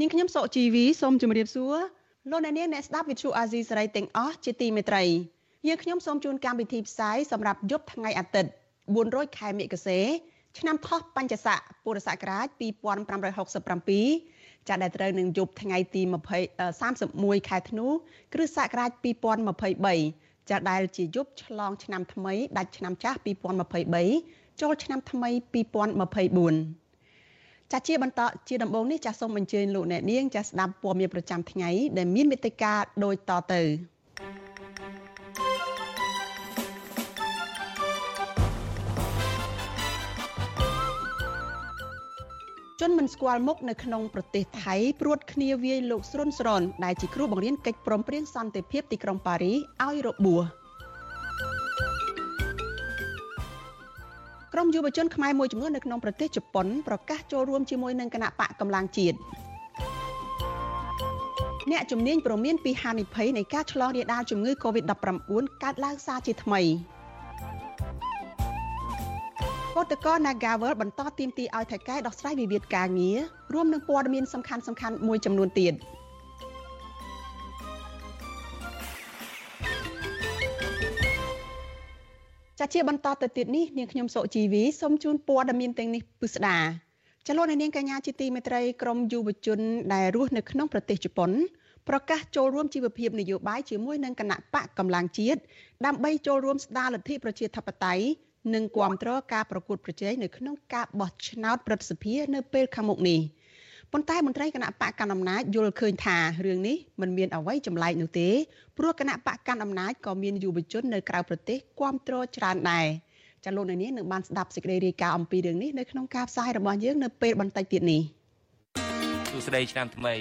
នាងខ្ញុំសុជីវីសូមជម្រាបសួរលោកអ្នកនាងអ្នកស្ដាប់វិទ្យុអាស៊ីសេរីទាំងអស់ជាទីមេត្រីយើងខ្ញុំសូមជូនកម្មវិធីផ្សាយសម្រាប់យប់ថ្ងៃអាទិត្យ400ខែមិគសេឆ្នាំថោះបัญចស័កពុរសករាជ2567ចាដែលត្រូវនឹងយប់ថ្ងៃទី20 31ខែធ្នូគ្រិស្តសករាជ2023ចាដែលជាយប់ឆ្លងឆ្នាំថ្មីដាច់ឆ្នាំចាស់2023ចូលឆ្នាំថ្មី2024 ចាជាបន្តជាដំបូងនេះចាសូមអញ្ជើញលោកអ្នកនាងចាស្ដាប់ព័ត៌មានប្រចាំថ្ងៃដែលមានមេត្តាដូចតទៅជនមិនស្គាល់មុខនៅក្នុងប្រទេសថៃព្រួតគ្នាវាយលោកស្រុនស្រនដែលជាគ្រូបង្រៀនកិច្ចព្រមព្រៀងសន្តិភាពទីក្រុងប៉ារីឲ្យរបួស ក្រុមយុវជនខ្មែរមួយចំនួននៅក្នុងប្រទេសជប៉ុនប្រកាសចូលរួមជាមួយនឹងគណៈបកកម្លាំងជាតិអ្នកជំនាញប្រមានពីហានិភ័យនៃការឆ្លងរាលដាលជំងឺ Covid-19 កើតឡើងសារជាថ្មីគតកោ Nagavel បន្តទៀមទីឲ្យថៃកែដោះស្រាយវិវាទការងាររួមនឹងព័ត៌មានសំខាន់ៗមួយចំនួនទៀត។ ចាជាបន្តទៅទៀតនេះនាងខ្ញុំសុជីវីសូមជូនព័ត៌មានទាំងនេះពិស្ដាចលនានាងកញ្ញាជាទីមេត្រីក្រមយុវជនដែលរស់នៅក្នុងប្រទេសជប៉ុនប្រកាសចូលរួមជីវភាពនយោបាយជាមួយនឹងគណៈបកកម្លាំងជាតិដើម្បីចូលរួមស្ដារលទ្ធិប្រជាធិបតេយ្យនិងគាំទ្រការប្រកួតប្រជែងនៅក្នុងការបោះឆ្នោតប្រសិទ្ធភាពនៅពេលខាងមុខនេះ។ ប៉ុន្តែមន្ត្រីគណៈបកកណ្ដាលអំណាចយល់ឃើញថារឿងនេះមិនមានអ្វីចម្លែកនោះទេព្រោះគណៈបកកណ្ដាលអំណាចក៏មានយុវជននៅក្រៅប្រទេសគ្រប់គ្រងច្រើនដែរចាលោកនៅនេះនឹងបានស្ដាប់សេចក្តីរាយការណ៍អំពីរឿងនេះនៅក្នុងការផ្សាយរបស់យើងនៅពេលបន្តិចទៀតនេះសួស្តីឆ្នាំថ្មី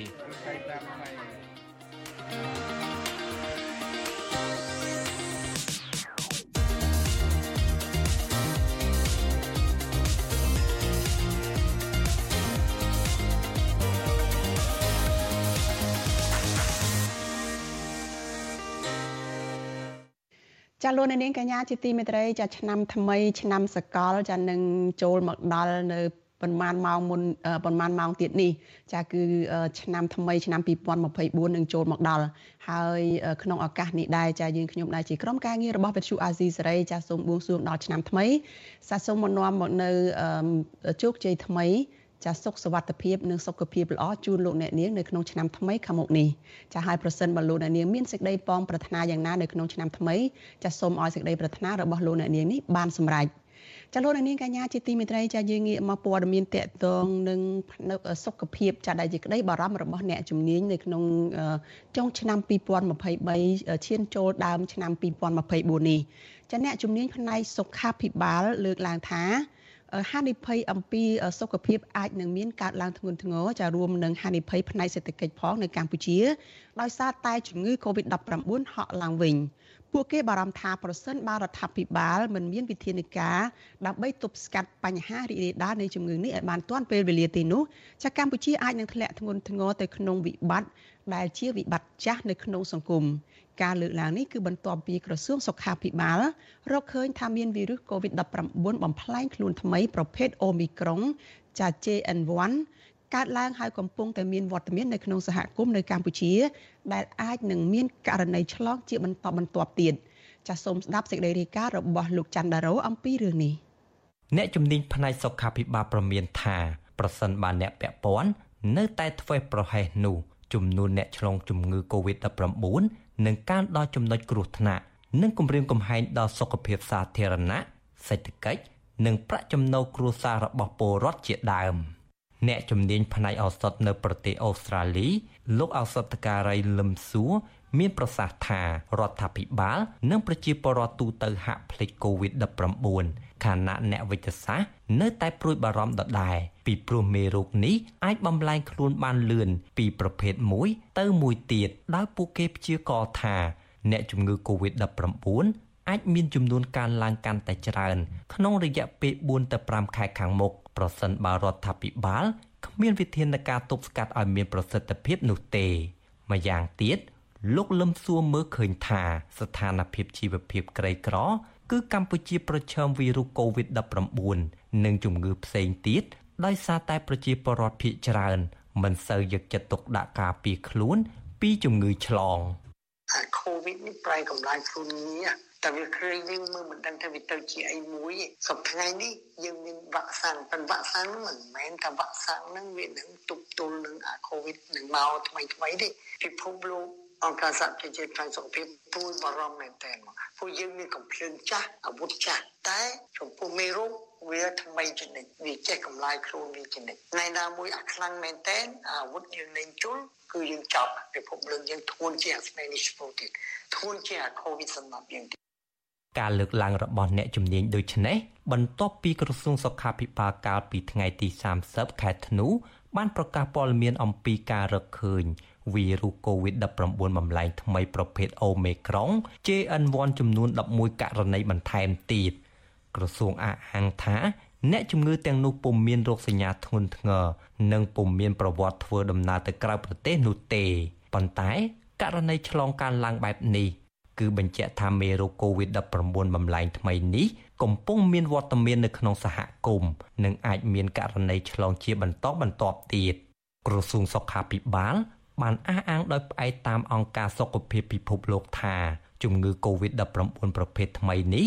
ចាលោកនាងកញ្ញាជាទីមេត្រីចាឆ្នាំថ្មី ឆ្នាំសកលចានឹងចូលមកដល់នៅប៉ុន្មានម៉ោងមុនប៉ុន្មានម៉ោងទៀតនេះចាគឺឆ្នាំថ្មីឆ្នាំ2024នឹងចូលមកដល់ហើយក្នុងឱកាសនេះដែរចាយើងខ្ញុំដែរជាក្រុមការងាររបស់វិទ្យុអាស៊ីសេរីចាសូមបួងសួងដល់ឆ្នាំថ្មីសាសូមមកនាំមកនៅជោគជ័យថ្មី ចាសុខសុវត្ថិភាពនិងសុខភាពល្អជូនលោកអ្នកនាងនៅក្នុងឆ្នាំថ្មីខាងមុខនេះចាហើយប្រសិនបើលោកអ្នកនាងមានសេចក្តីប៉ងប្រាថ្នាយ៉ាងណានៅក្នុងឆ្នាំថ្មីចាសូមឲ្យសេចក្តីប្រាថ្នារបស់លោកអ្នកនាងនេះបានសម្រេចចាលោកនាងកញ្ញាជាទីមេត្រីចាយើងងាកមកព័ត៌មានតកតងនឹងសុខភាពចាដែលជាក្តីបារម្ភរបស់អ្នកជំនាញនៅក្នុងចុងឆ្នាំ2023ឈានចូលដើមឆ្នាំ2024នេះចាអ្នកជំនាញផ្នែកសុខាភិបាលលើកឡើងថា ហានិភ័យអំពីសុខភាពអាចនឹងមានកើតឡើងធ្ងន់ធ្ងរចារួមនឹងហានិភ័យផ្នែកសេដ្ឋកិច្ចផងនៅកម្ពុជាដោយសារតែជំងឺ Covid-19 ហក់ឡើងវិញពួកគេបារម្ភថាប្រសិនបើរដ្ឋាភិបាលមិនមានវិធានការដើម្បីទប់ស្កាត់បញ្ហារីករាលដាលនៃជំងឺនេះឲ្យបានទាន់ពេលវេលាទេនោះចាកម្ពុជាអាចនឹងធ្លាក់ធ្ងន់ធ្ងរទៅក្នុងវិបត្តិដែលជាវិបត្តិចាស់នៅក្នុងសង្គម ការលើកឡើងនេះគឺបន្ទាប់ពីក្រសួងសុខាភិបាលរកឃើញថាមានវីរុស COVID-19 បំផ្លែងខ្លួនថ្មីប្រភេទ Omicron ចា JN1 កើតឡើងហើយកំពុងតែមានវត្តមាននៅក្នុងសហគមន៍នៅកម្ពុជា ដែលអាចនឹងមានករណីឆ្លងជាបន្តបន្ទាប់ទៀតចាសសូមស្ដាប់សេចក្តីរាយការណ៍របស់លោកច័ន្ទដារ៉ូអំពីរឿងនេះអ្នកជំនាញផ្នែកសុខាភិបាលប្រមានថាប្រសិនបើអ្នកពាក់ព័ន្ធនៅតែធ្វេសប្រហែសនោះចំនួនអ្នកឆ្លងជំងឺ Covid-19 នឹងកើនដល់ចំណុចគ្រោះថ្នាក់និងគម្រាមកំហែងដល់សុខភាពសាធារណៈសេដ្ឋកិច្ចនិងប្រាក់ចំណូលគ្រួសាររបស់ពលរដ្ឋជាដើម។អ្នកជំនាញផ្នែកឱសថនៅប្រទេសអូស្ត្រាលីលោកឱសថការីលឹមសួរ មានប្រសាសន៍ថារដ្ឋាភិបាល និងប្រជាពលរដ្ឋទូទៅហាក់ភ្លេច COVID-19 ខណៈអ្នកវិទ្យាសាស្ត្រនៅតែព្រួយបារម្ភដដែលពីព្រោះមេរោគនេះអាចបំលែងខ្លួនបានលឿនពីប្រភេទមួយទៅមួយទៀតដោយពួកគេព្យាករណ៍ថា អ្នកជំងឺ COVID-19 អាចមានចំនួនកើនឡើងកាន់តែច្រើន ក្នុងរយៈពេល4ទៅ5ខែខាងមុខប្រសិនបើរដ្ឋាភិបាលគ្មានវិធានការទប់ស្កាត់ឲ្យមានប្រសិទ្ធភាពនោះទេម្យ៉ាងទៀត លោកលឹមសួរមើលឃើញថាស្ថានភាពជីវភាពក្រីក្រ គឺកម្ពុជាប្រឈមវីរុស COVID-19 និងជំងឺផ្សេងទៀតដោយសារតែប្រជាពលរដ្ឋភាគច្រើន មិនសូវយកចិត្តទុកដាក់ការពារខ្លួន ពីជំងឺឆ្លងអាកូវីដនេះប្រែកម្លាំងខ្លួនងារតែវាគ្រាយើងមើលមិនដឹងថាវាទៅជាអីមួយសប្តាហ៍នេះយើងមានវ៉ាក់សាំងប៉ុន្តែវ៉ាក់សាំងមិនមែនថាវ៉ាក់សាំងហ្នឹងវានឹងទប់ទល់នឹងអាកូវីដនឹងមកថ្មីថ្មីទេពិភពលោក អង្គការសហប្រជាជាតិខាងសុខភាពព្រួយបារម្ភមែនទែនមកពួកយើងមានកំភ្លើងចាស់អាវុធចាស់តែចំពោះមេរោគវាថ្មីចនិចវាចេះកម្លាយខ្លួនវាចនិចថ្ងៃណាមួយអាខ្លាំងមែនទែនអាវុធយើងលែងជុលគឺយើងចប់ពិភពលោកយើងធួនជាអាស្មេនីស្ពូទៀតធួនជាអាកូវីដសម្រាប់យើងការលើកឡើងរបស់អ្នកជំនាញដូចនេះបន្ទាប់ពីក្រសួងសុខាភិបាលកាលពីថ្ងៃទី30ខែធ្នូបានប្រកាសព័ត៌មានអំពីការរកឃើញ វីរុស COVID-19 បំលែងថ្មីប្រភេទ Omicron JN1 ចំនួន11ករណីបន្ថែមទៀតក្រសួងអះអាងថាអ្នកជំងឺទាំងនោះពុំមានរោគសញ្ញាធ្ងន់ធ្ងរនិងពុំមានប្រវត្តិធ្វើដំណើរទៅក្រៅប្រទេសនោះទេប៉ុន្តែករណីឆ្លងកានឡើងបែបនេះគឺបញ្ជាក់ថាមេរោគ COVID-19 បំលែងថ្មីនេះកំពុងមានវត្តមាននៅក្នុងសហគមន៍និងអាចមានករណីឆ្លងជាបន្តបន្ទាប់ទៀតក្រសួងសុខាភិបាល បានអះអាងដោយផ្អែកតាមអង្គការសុខភាពពិភពលោកថាជំងឺ Covid-19 ប្រភេទថ្មីនេះ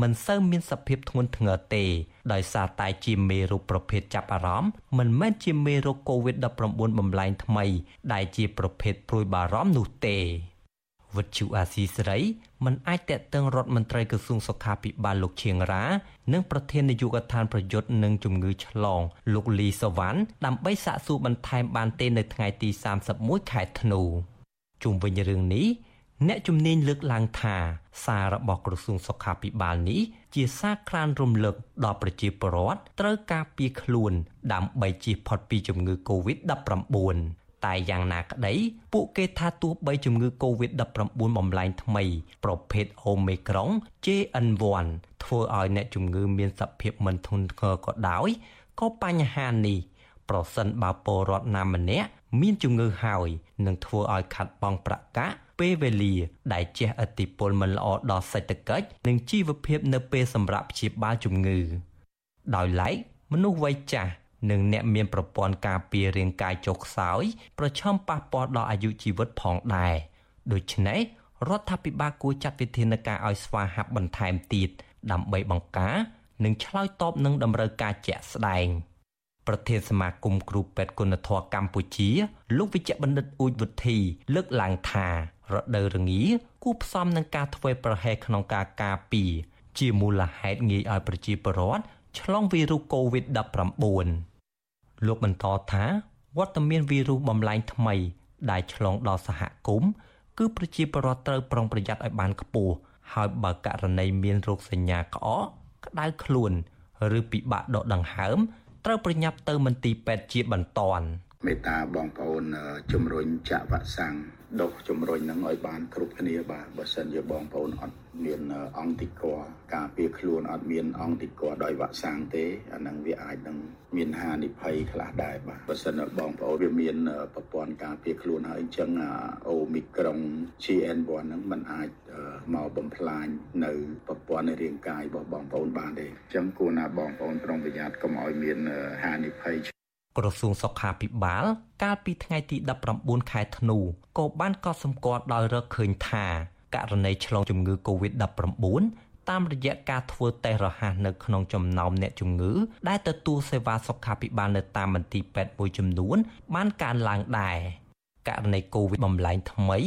មិនសូវមានសភាពធ្ងន់ធ្ងរទេ ដោយសារតែជាមេរោគប្រភេទចាប់អារម្មណ៍មិនមែនជាមេរោគ COVID-19 បំលែងថ្មី ដែលជាប្រភេទព្រួយបារម្ភនោះទេ វិទ្យុអាស៊ីសេរីមិនអាចតេតឹងរដ្ឋមន្ត្រីក្រសួងសុខាភិបាលលោកឈៀងរ៉ានិងប្រធាននាយកដ្ឋានប្រយុទ្ធនឹងជំងឺឆ្លង លោកលីសវ៉ាន់ដើម្បីសាកសួរបន្ថែមបានទេនៅថ្ងៃទី31ខែធ្នូជុំវិញរឿងនេះអ្នកជំនាញលើកឡើងថាសាររបស់ក្រសួងសុខាភិបាលនេះជាសារក្រានរំលឹកដល់ប្រជាពលរដ្ឋត្រូវការពារខ្លួន ដើម្បីជៀសផុតពីជំងឺ Covid-19 តែយ៉ាងណាក្តីពួកគេថាទោះបីជំងឺ Covid-19 បំលែងថ្មី ប្រភេទ Omicron JN1 ធ្វើឲ្យអ្នកជំងឺមានសភាពមិនធ្ងន់ធ្ងរក៏ដោយក៏បញ្ហានេះប្រសិនបើពលរដ្ឋណាម្នាក់មានជំងឺហើយនឹងធ្វើឲ្យខាត់បងប្រកាសពេលវេលា ដែលជះឥទ្ធិពលមិនល្អដល់សេដ្ឋកិច្ចនិងជីវភាពនៅពេលសម្រាប់ព្យាបាលជំងឺ ដោយឡែកមនុស្សវ័យចាស់ និងអ្នកមានប្រព័ន្ធការពាររាងកាយចុះខ្សោយប្រឈមប៉ះពាល់ដល់អាយុជីវិតផងដែរដូច្នេះរដ្ឋាភិបាលគួរចាត់វិធានការឲ្យស្វាហាប់បន្ថែមទៀតដើម្បីបង្ការនិងឆ្លើយតបនឹងតម្រូវការជាក់ស្ដែងប្រធានសមាគមគ្រូពេទ្យគុណធម៌កម្ពុជា លោកវិជ្ជបណ្ឌិតអ៊ូចវុធីលើកឡើងថារដូវរងាគួរផ្សំនឹងការធ្វើប្រហែសក្នុងការការពារជាមូលហេតុងាយឲ្យប្រជាពលរដ្ឋឆ្លងវីរុស COVID-19 លោកបន្តថាវត្តមានវីរុសបំលែងថ្មី ដែលឆ្លងដល់សហគមន៍គឺប្រជាពលរដ្ឋត្រូវប្រុងប្រយ័ត្នឲ្យបានខ្ពស់ហើយបើករណីមានរោគសញ្ញាក្អកក្តៅខ្លួន ឬពិបាកដកដង្ហើមត្រូវប្រញាប់ទៅមន្ទីរពេទ្យជាបន្ទាន់ មេត្តាបងប្អូនជំរុញចាក់វ៉ាក់សាំងដុសជំរុញនឹងឲ្យបានគ្រប់គ្នាបាទបើសិនជាបងប្អូនអត់មានអង្គតិកការពារខ្លួនអត់មានអង្គតិកដោយវ៉ាក់សាំងទេអានឹងវាអាចនឹងមានហានិភ័យខ្លះដែរបាទបើសិនបងប្អូនវាមានប្រព័ន្ធការពារខ្លួនហើយអញ្ចឹងអូមីក្រុង GN1 ហ្នឹងมันអាចមកបំផ្លាញនៅប្រព័ន្ធនៃរាងកាយរបស់បងប្អូនបានទេអញ្ចឹងគួរណាបងប្អូនប្រុងប្រយ័ត្នកុំឲ្យមានហានិភ័យ ក្រសួងសុខាភិបាល កាលពីថ្ងៃទី19ខែធ្នូក៏បានកត់សម្គាល់ដោយរកឃើញថាករណីឆ្លងជំងឺ Covid-19 តាមរយៈការធ្វើតេស្តរហ័សនៅក្នុងចំណោមអ្នកជំងឺ ដែលទទួលសេវាសុខាភិបាលនៅតាមមន្ទីរពេទ្យមួយចំនួន បានកើនឡើងដែរករណី Covid បំលែងថ្មី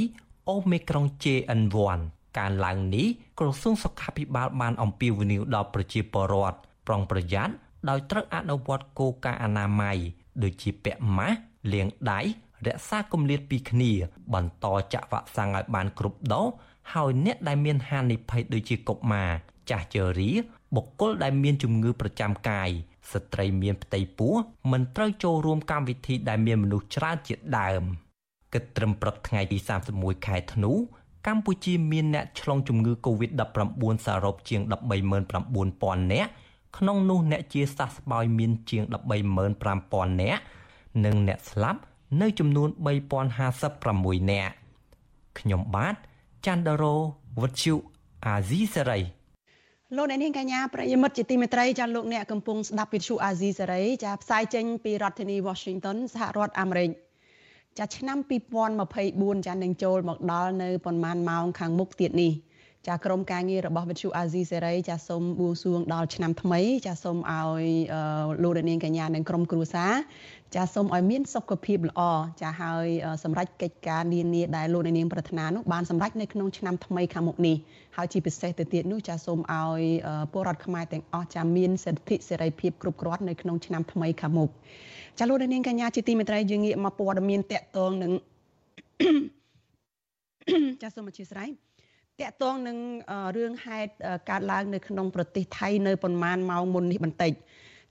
Omicron JN1 ការឡើងនេះក្រសួងសុខាភិបាលបានអំពាវនាវដល់ប្រជាពលរដ្ឋប្រុងប្រយ័ត្នដោយត្រូវអនុវត្តគោលការណ៍អនាម័យ ដូចជាពាក់ម៉ាស់លាងដៃរក្សាគម្លាតពីគ្នា បន្តចាក់វ៉ាក់សាំងឲ្យបានគ្រប់ដូសហើយអ្នកដែលមានហានិភ័យដូចជាកុមារចាស់ជរាបុគ្គលដែលមានជំងឺប្រចាំកាយស្ត្រីមានផ្ទៃពោះមិនត្រូវចូលរួមកម្មវិធីដែលមានមនុស្សច្រើនជាដើមគិតត្រឹមព្រឹកថ្ងៃទី31ខែធ្នូកម្ពុជាមានអ្នកឆ្លងជំងឺ Covid-19 សរុបជាង139,000នាក់ ក្នុងនោះអ្នកជាសះស្បើយមានជាង135,000នាក់និងអ្នកស្លាប់នៅចំនួន3056នាក់ខ្ញុំបាទច័ន្ទដារោវុទ្ធុអាស៊ីសេរីលោកអ្នកនាងកញ្ញាប្រិយមិត្តជាទីមេត្រីចាលោកអ្នកកំពុងស្ដាប់វិទ្យុអាស៊ីសេរីចាផ្សាយចេញពីរដ្ឋធានី Washington សហរដ្ឋអាមេរិកចាឆ្នាំ2024ចានឹងចូលមកដល់នៅប្រហែលម៉ោងខាងមុខទៀតនេះ ចាក្រុមការងាររបស់វិទ្យុអាស៊ីសេរីចាសូមបួងសួងដល់ឆ្នាំថ្មី ចាសូមឲ្យលោកនាងកញ្ញានិងក្រុមគ្រួសារចាសូមឲ្យមានសុខភាពល្អចាហើយសម្រាប់កិច្ចការនានាដែលលោកនាងប្រាថ្នានោះបានសម្រេចនៅក្នុងឆ្នាំថ្មីខាងមុខនេះហើយជាពិសេសទៅទៀតនោះចាសូមឲ្យពលរដ្ឋខ្មែរទាំងអស់ចាមានសិទ្ធិសេរីភាពគ្រប់គ្រាន់នៅក្នុងឆ្នាំថ្មីខាងមុខចាលោកនាងកញ្ញាជាទីមេត្រីយើងងាកមកព័ត៌មានតកតងនឹងចាសូមអធិស្ឋាន តកតងនឹងរឿងហេតុកើតឡើងនៅក្នុងប្រទេសថៃនៅប្រហែលម៉ោងមុននេះបន្តិច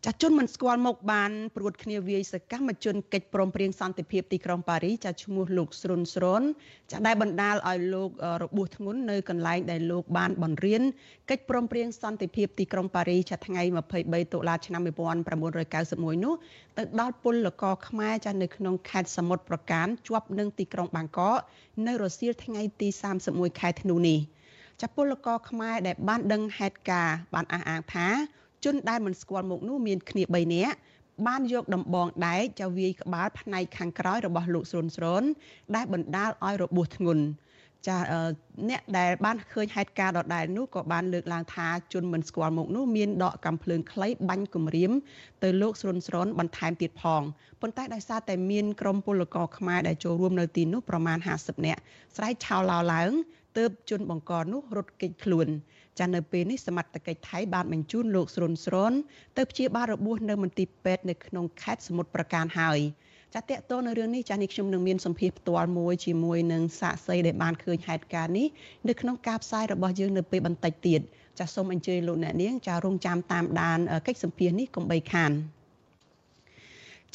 ចាជនមិនស្គាល់មុខបានព្រួតគ្នាវាយសកម្មជនកិច្ចព្រមព្រៀងសន្តិភាពទីក្រុងប៉ារីចាឈ្មោះលោកស្រុនស្រុនចាដែលបណ្ដាលឲ្យលោករបួសធ្ងន់នៅកន្លែងដែលលោកបានបង្រៀនកិច្ចព្រមព្រៀងសន្តិភាពទីក្រុងប៉ារីចាថ្ងៃ23តុលាឆ្នាំ1991នោះទៅដល់ពលករខ្មែរចានៅក្នុងខេត្តសមុទ្រប្រការជាប់នឹងទីក្រុងបាងកកនៅរសៀលថ្ងៃទី31ខែធ្នូនេះចាពលករខ្មែរដែលបានដឹងហេតុការណ៍បានអះអាងថា ជនដែលមិនស្គាល់មុខនោះមានគ្នា3នាក់បានយកដំបងដែកចៅវាយក្បាលផ្នែកខាងក្រោយរបស់លោកស្រុនស្រុនដែលបណ្ដាលឲ្យរបួសធ្ងន់ចាអ្នកដែលបានឃើញហេតុការណ៍ដដែលនោះក៏បានលើកឡើងថាជនមិនស្គាល់មុខនោះមានដកកំភ្លើងខ្លីបាញ់គំរាមទៅលោកស្រុនស្រុនបន្ថែមទៀតផងប៉ុន្តែដោយសារតែមានក្រុមពលករខ្មែរដែលចូលរួមនៅទីនោះប្រមាណ50នាក់ស្រែកឆោឡោឡើងទើបជនបង្កនោះរត់គេចខ្លួន ចានៅពេលនេះសមត្ថកិច្ចថៃបានបញ្ជូនលោកស្រុនស្រុនទៅព្យាបាលរបួសនៅមន្ទីរពេទ្យនៅក្នុងខេត្តសមុទ្រប្រការហើយចាតកតនៅរឿងនេះចានេះខ្ញុំនឹងមានសម្ភារផ្ទាល់មួយជាមួយនឹងសាកសីដែលបានឃើញហេតុការណ៍នេះនៅក្នុងការផ្សាយរបស់យើងនៅពេលបន្តិចទៀតចាសូមអញ្ជើញលោកអ្នកនាងចារងចាំតាមដានកិច្ចសម្ភារនេះកុំបីខាន។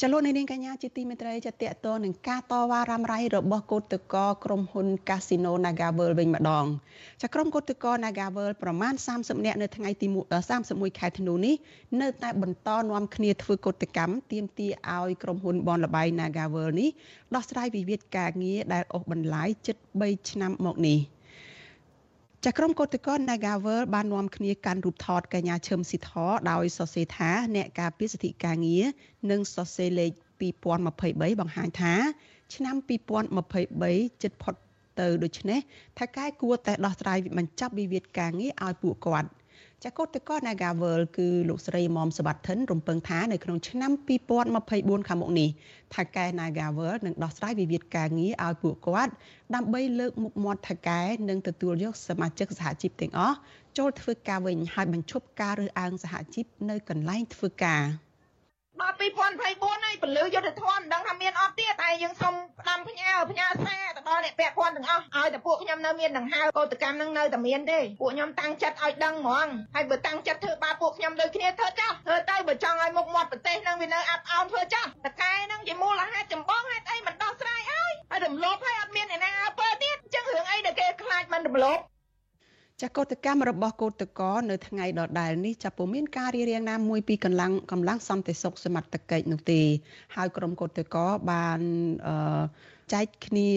ចលនានាងកញ្ញាជាទីមេត្រីចាតកតនឹងការតវ៉ារ៉ាំរ៉ៃរបស់កោតកោក្រុមហ៊ុន Casino NagaWorld វិញម្ដងចាក្រុមកោតកោ NagaWorld ប្រមាណ30នាក់នៅថ្ងៃទី31ខែធ្នូនេះនៅតែបន្តនាំគ្នាធ្វើកោតកម្មទាមទារឲ្យក្រុមហ៊ុនបនលបៃ NagaWorld នេះដោះស្រាយវិវាទការងារដែលអូសបន្លាយជិត3ឆ្នាំមកនេះ។ ចាក្រុមកោតក្រ Nagavel បាននាំគ្នាកាន់រូបថតកញ្ញាឈឹមស៊ីធដោយសរសេរថាអ្នកការពារសិទ្ធិការងារនិងសរសេរលេខ2023បង្ហាញថា ឆ្នាំ2023ជិតផុតទៅដូច្នេះថាកែគួរតែដោះស្រាយបញ្ចប់វិវាទការងារឲ្យពួកគាត់ ចាកោតតក Nagavel គឺលោកស្រីមុំសវត្ថិនរំពឹងថានៅក្នុងឆ្នាំ2024ខាងមុខនេះថៅកែ Nagavel នឹងដោះស្រាយវិវាទការងារឲ្យពួកគាត់ដើម្បីលើកមុខមាត់ថៅកែនិងទទួលយកសមាជិកសហជីពទាំងអស់ចូលធ្វើការវិញហើយបញ្ឈប់ការរើសអើងសហជីពនៅកន្លែងធ្វើការ។ ដល់2024ហើយពលឺយុទ្ធធម៌មិនដឹងថាមានអត់ទៀតតែយើងសូមផ្ដាំផ្ញើផ្ញើសារទៅដល់អ្នកពាក់ព័ន្ធទាំងអស់ឲ្យតែពួកខ្ញុំនៅមានដង្ហើកោតកម្មនឹងនៅតែមានទេពួកខ្ញុំតាំងចិត្តឲ្យដឹងហ្មងហើយបើតាំងចិត្តធ្វើបាបពួកខ្ញុំដូចគ្នាធ្វើចាស់ធ្វើទៅបើចង់ឲ្យមុខមាត់ប្រទេសនឹងវានៅអាប់អោនធ្វើចាស់តកែនឹងជាមូលហេតុចម្បងហេតុអីមិនដោះស្រាយឲ្យហើយរំលោភឲ្យអត់មានអ្នកណាអើពើទៀតអញ្ចឹងរឿងអីដែលគេខ្លាចមិនរំលោភ ចាកោតកម្មរបស់កោតកនៅថ្ងៃដដែលនេះចាពុំមានការរៀបរៀងណាមួយពីកម្លាំងកម្លាំងសន្តិសុខសមត្ថកិច្ចនោះទេហើយក្រុមកោតកបានអឺចែកគ្នា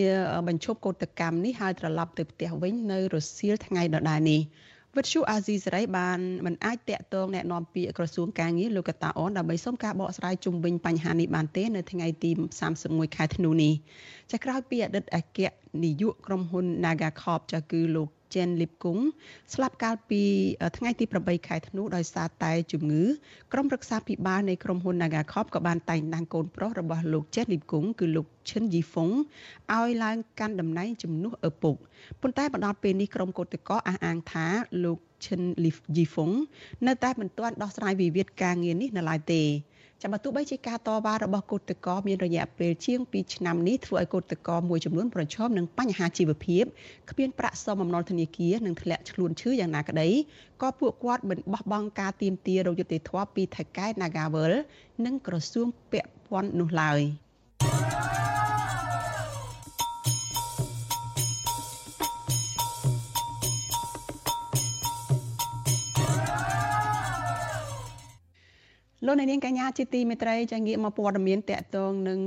បញ្ឈប់កោតកម្មនេះហើយត្រឡប់ទៅផ្ទះវិញនៅរសៀលថ្ងៃដដែលនេះវិទ្យុអាស៊ីសេរីបានមិនអាចតាក់ទងแนะនាំពាក្យក្រសួងការងារលោកកតាអនដើម្បីសុំការបកស្រាយជុំវិញបញ្ហានេះបានទេនៅថ្ងៃទី31ខែធ្នូនេះចាក្រោយពីអតីតអគ្គនាយកក្រុមហ៊ុន Naga Corp ចាគឺលោក ចេនលីបគង់ស្លាប់កាលពីថ្ងៃទី8ខែធ្នូដោយសារតែជំងឺក្រុមរក្សាភិបាលនៃក្រុមហ៊ុន Nagacorp ក៏បានតែងតាំងកូនប្រុសរបស់លោកចេនលីបគង់គឺលោកឈិនយីហ្វុងឲ្យឡើងកាន់តំណែងជំនួសឪពុកប៉ុន្តែមកដល់ពេលនេះក្រុមកោតក្រអះអាងថាលោកឈិនលីយីហ្វុងនៅតែមិនទាន់ដោះស្រាយវិវាទការងារនេះនៅឡើយទេ ចាំបើទោះបីជាការតវ៉ារបស់កោតក្រមានរយៈពេលជាង2ឆ្នាំនេះធ្វើឲ្យកោតក្រមួយចំនួនប្រឈមនឹងបញ្ហាជីវភាពគ្មានប្រាក់សមបំណុលធនាគារនិងធ្លាក់ខ្លួនឈឺយ៉ាងណាក្តីក៏ពួកគាត់មិនបោះបង់ការទៀមទារយុត្តិធម៌ពីថៃកែ Nagawal និងក្រសួងពាក់ព័ន្ធនោះឡើយ។ លោកនាងកញ្ញាជាទីមេត្រីចាងាកមកព័ត៌មានតកតងនឹង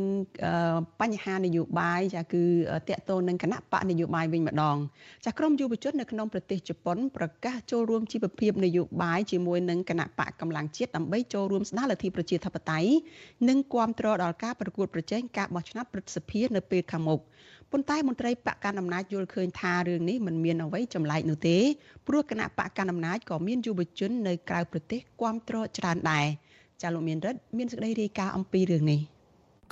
បញ្ហានយោបាយចាគឺតកតងនឹងគណៈបកនយោបាយវិញម្ដងចាក្រមយុវជននៅក្នុងប្រទេសជប៉ុនប្រកាសចូលរួមជីវភាពនយោបាយជាមួយនឹងគណៈបកកម្លាំងជាតិដើម្បីចូលរួមស្ដារលទ្ធិប្រជាធិបតេយ្យនិងគាំទ្រដល់ការប្រកួតប្រជែងការបោះឆ្នោតព្រឹទ្ធសភានៅពេលខាងមុខប៉ុន្តែមន្ត្រីបកកណ្ដាលអំណាចយល់ឃើញថារឿងនេះមិនមានអ្វីចម្លែកនោះទេព្រោះគណៈបកកណ្ដាលអំណាចក៏មានយុវជននៅក្រៅប្រទេសគាំទ្រច្រើនដែរ ចាលោកមានរិទ្ធមានសេចក្តីរាយការណ៍អំពីរឿងនេះ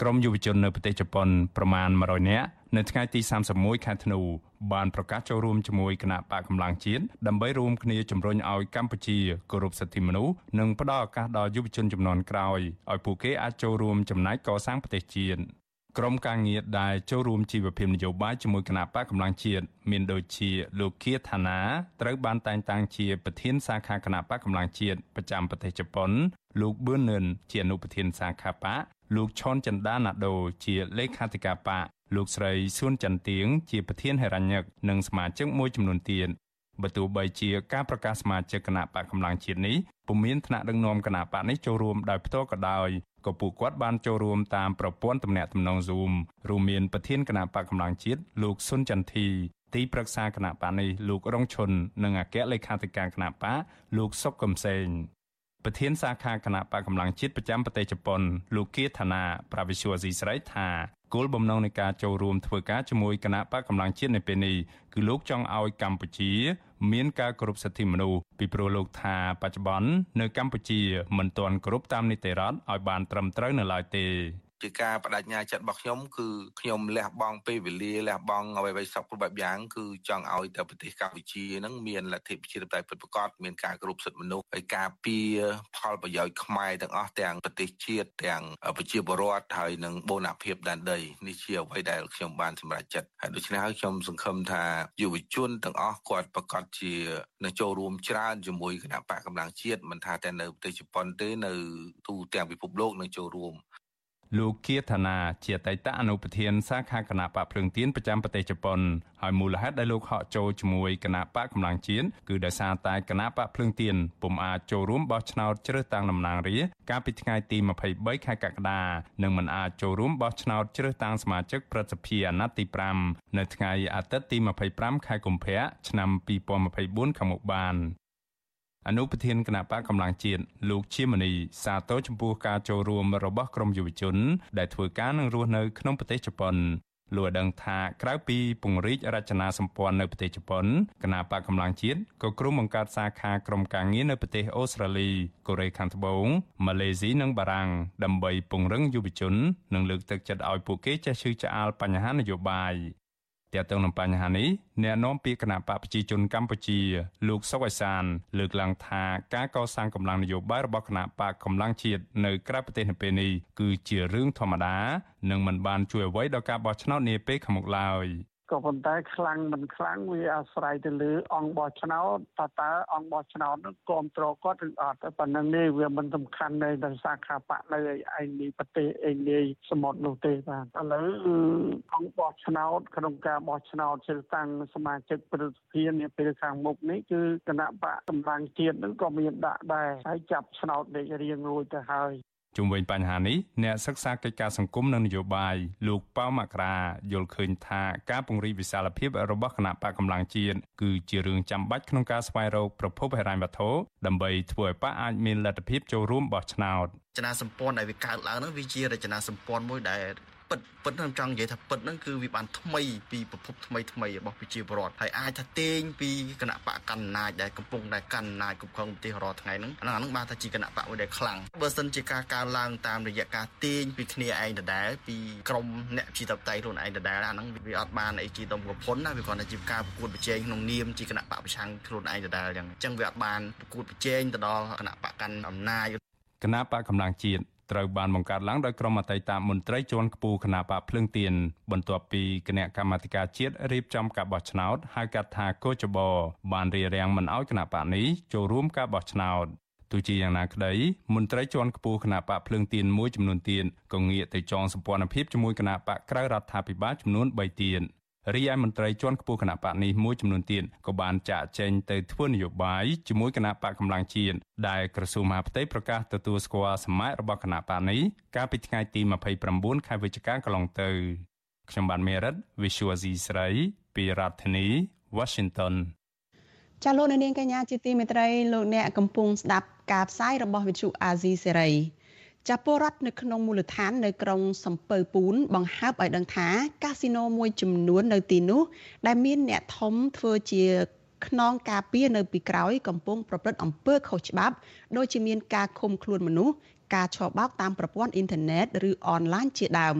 ក្រមយុវជននៅប្រទេសជប៉ុនប្រមាណ100នាក់នៅថ្ងៃទី31ខែធ្នូបានប្រកាសចូលរួមជាមួយគណៈបកកម្លាំងជាតិដើម្បីរួមគ្នាជំរុញឲ្យកម្ពុជាគោរពសិទ្ធិមនុស្សនិងផ្ដល់ឱកាសដល់យុវជនចំនួនក្រោយឲ្យពួកគេអាចចូលរួមចំណែកកសាងប្រទេសជាតិ ក្រុមការងារដែលចូលរួមជីវភាពនយោបាយជាមួយគណៈបកកម្លាំងជាតិមានដូចជាលោកគៀឋានាត្រូវបានតែងតាំងជាប្រធានសាខាគណៈបកកម្លាំងជាតិប្រចាំប្រទេសជប៉ុន លោកប៊ឿននឿនជាអនុប្រធានសាខាបកលោកឆនចន្ទាណាដូជាលេខាធិការបកលោកស្រីសួនចន្ទទៀងជាប្រធានហេរញ្ញិកនិងសមាជិកមួយចំនួនទៀត បើទោះបីជាការប្រកាសសមាជិកគណៈបកកម្លាំងជាតិនេះពុំមានថ្នាក់ដឹកនាំគណៈបកនេះចូលរួមដោយផ្ទាល់ក៏ដោយក៏ពួកគាត់បានចូលរួមតាមប្រព័ន្ធទំនាក់ទំនង Zoom រួមមានប្រធានគណៈបកកម្លាំងជាតិលោកសុនចន្ទធីទីប្រឹក្សាគណៈបកនេះលោករងឈុននិងអគ្គលេខាធិការគណៈបកលោកសុកកំសែង ប្រធានសាខាគណៈបកកម្លាំងជាតិប្រចាំប្រទេសជប៉ុនលោកគៀឋានាប្រាវិសុវស៊ីស្រីថាគោលបំណងនៃការចូលរួមធ្វើការជាមួយគណៈបកកម្លាំងជាតិនៅពេលនេះគឺលោកចង់ឲ្យកម្ពុជា មានការគោរពសិទ្ធិមនុស្សពីព្រោះលោកថាបច្ចុប្បន្ននៅកម្ពុជាមិនទាន់គោរពតាមនីតិរដ្ឋឲ្យបានត្រឹមត្រូវនៅឡើយទេ ជាការបដិញ្ញាចិត្តរបស់ខ្ញុំគឺខ្ញុំលះបង់ពេលវេលាលះបង់អ្វីៗសពគ្រប់បែបយ៉ាងគឺចង់ឲ្យតែប្រទេសកម្ពុជានឹងមានលទ្ធិប្រជាធិបតេយ្យពិតប្រាកដមានការគោរពសិទ្ធិមនុស្សហើយការពារផលប្រយោជន៍ខ្មែរទាំងអស់ទាំងប្រទេសជាតិទាំងប្រជាពលរដ្ឋហើយនិងបូរណភាពដែនដីនេះជាអ្វីដែលខ្ញុំបានសម្រេចចិត្តហើយដូច្នេះហើយខ្ញុំសង្ឃឹមថាយុវជនទាំងអស់គាត់ប្រកាសជានឹងចូលរួមច្រើនជាមួយគណៈបកកម្លាំងជាតិមិនថាតែនៅប្រទេសជប៉ុនទេនៅទូទាំងពិភពលោកនឹងចូលរួម លោកគៀឋានាជាអតីតអនុប្រធានសាខាគណៈបកភ្លើងទៀនប្រចាំប្រទេសជប៉ុនហើយមូលហេតុដែលលោកហកចូលជាមួយគណៈបកកម្លាំងជាតិគឺដោយសារតែគណៈបកភ្លើងទៀនពុំអាចចូលរួមបោះឆ្នោតជ្រើសតាំងតំណាងរាស្ត្រកាលពីថ្ងៃទី23ខែកក្កដានិងមិនអាចចូលរួមបោះឆ្នោតជ្រើសតាំងសមាជិកព្រឹទ្ធសភាអាណត្តិទី5នៅថ្ងៃអាទិត្យទី25ខែកុម្ភៈឆ្នាំ2024ខាងមុខបាន អនុប្រធានគណៈបកកម្លាំងជាតិលោកជាមនីសាទរចំពោះការចូលរួមរបស់ក្រមយុវជន ដែលធ្វើការនឹងរស់នៅក្នុងប្រទេសជប៉ុនលោកដឹងថាក្រៅពីពង្រីករចនាសម្ព័ន្ធនៅប្រទេសជប៉ុនគណៈបកកម្លាំងជាតិក៏ក្រុមបង្កើតសាខាក្រុមការងារនៅប្រទេសអូស្ត្រាលីកូរ៉េខាងត្បូងម៉ាឡេស៊ីនិងបារាំងដើម្បីពង្រឹងយុវជន និងលើកទឹកចិត្តឲ្យពួកគេចេះឈឺឆ្អាលបញ្ហានយោបាយ ទាក់ទងនឹងបញ្ហានេះអ្នកនាំពាក្យគណៈបកប្រជាជនកម្ពុជាលោកសុកអេសាន លើកឡើងថាការកសាងកម្លាំងនយោបាយរបស់គណៈបកកម្លាំងជាតិនៅក្រៅប្រទេសនៅពេលនេះគឺជារឿងធម្មតានិងមិនបានជួយអ្វីដល់ការបោះឆ្នោតនាពេលខាងមុខឡើយ ក៏ប៉ុន្តែខ្លាំងមិនខ្លាំងវាអាស្រ័យទៅលើ អង្គបោះឆ្នោតតើតើអង្គបោះឆ្នោតនឹងគ្រប់គ្រងគាត់ឬអត់តែប៉ុណ្្នឹងនេះវាមិនសំខាន់នៅដល់សាខាបៈនៅឯនេះប្រទេសឯនេះសមុទ្រនោះទេបាទឥឡូវអង្គបោះឆ្នោត ក្នុងការបោះឆ្នោតជ្រើសតាំងសមាជិកប្រតិភិនាពេលខាងមុខនេះគឺគណៈបកកម្លាំងជាតិនឹងក៏មានដាក់ដែរហើយចាប់ឆ្នោតលេខរៀងរួចទៅហើយ ជុំវិញបញ្ហានេះអ្នកសិក្សាកិច្ចការសង្គមនិងនយោបាយលោកប៉ៅមករាយល់ឃើញថាការពង្រីកវិសាលភាពរបស់គណៈបកកម្លាំងជាតិគឺជារឿងចាំបាច់ក្នុងការស្វែងរកប្រភពហិរញ្ញវត្ថុដើម្បីធ្វើឲ្យបកអាចមានលទ្ធភាពចូលរួមបោះឆ្នោតរចនាសម្ព័ន្ធដែលវាកើតឡើងនោះវាជារចនាសម្ព័ន្ធមួយដែល ពិតពិតខ្ញុំចង់និយាយថាពិតហ្នឹងគឺវាបានថ្មីពីប្រភពថ្មីថ្មីរបស់ប្រជាពលរដ្ឋហើយអាចថាទាញពីគណៈបកកណ្ណាចដែលកំពុងតែកណ្ណាចគ្រប់គ្រងប្រទេសរាល់ថ្ងៃហ្នឹងអាហ្នឹងបានថាជាគណៈបកមួយដែលខ្លាំងបើសិនជាការកើនឡើងតាមរយៈការទាញពីគ្នាឯងដដែលពីក្រមអ្នកប្រជាធិបតេយ្យខ្លួនឯងដដែលអាហ្នឹងវាអត់បានអីជាដុំកំភុនណាវាគ្រាន់តែជាការប្រកួតប្រជែងក្នុងនាមជាគណៈបកប្រឆាំងខ្លួនឯងដដែលអញ្ចឹងអញ្ចឹងវាអត់បានប្រកួតប្រជែងទៅដល់គណៈបកកាន់អំណាចគណៈបកកម្លាំងជាតិត្រូវបានបង្កើតឡើងដោយក្រុមអតីតមន្ត្រីជាន់ខ្ពស់គណៈបកភ្លើងទៀនបន្ទាប់ពីគណៈកម្មាធិការជាតិរៀបចំការបោះឆ្នោតហៅកាត់ថាកោចបបានរារាំងមិនឲ្យគណៈបកនេះចូលរួមការបោះឆ្នោតទោះជាយ៉ាងណាក្តីមន្ត្រីជាន់ខ្ពស់គណៈបកភ្លើងទៀនមួយចំនួនទៀតក៏ងាកទៅចងសម្ព័ន្ធភាពជាមួយគណៈបកក្រៅរដ្ឋាភិបាលចំនួន3ទៀត រីឯមន្ត្រីជាន់ខ្ពស់គណៈបកនេះមួយចំនួនទៀតក៏បានចាក់ចែងទៅធ្វើនយោបាយជាមួយគណៈបកកម្លាំងជាតិដែលក្រសួងមហាផ្ទៃប្រកាសទទួលស្គាល់សមត្ថរបស់គណៈបកនេះកាលពីថ្ងៃទី29ខែវិច្ឆិកាកន្លងទៅខ្ញុំបានមេរិត Visual C ស្រីពីរដ្ឋធានី Washington ចាលោកនាងកញ្ញាជាទីមេត្រីលោកអ្នកកំពុងស្ដាប់ការផ្សាយរបស់វិទ្យុអាស៊ីសេរី ចាពលរដ្ឋនៅក្នុងមូលដ្ឋាននៅក្រុងសំពៅពូន បង្ហើបឲ្យដឹងថា កាស៊ីណូមួយចំនួននៅទីនោះ ដែលមានអ្នកធំធ្វើជាខ្នងការពារនៅពីក្រោយកំពុងប្រព្រឹត្តអំពើខុសច្បាប់ ដូចជាមានការឃុំខ្លួនមនុស្ស ការឆបោកតាមប្រព័ន្ធអ៊ីនធឺណិតឬអនឡាញជាដើម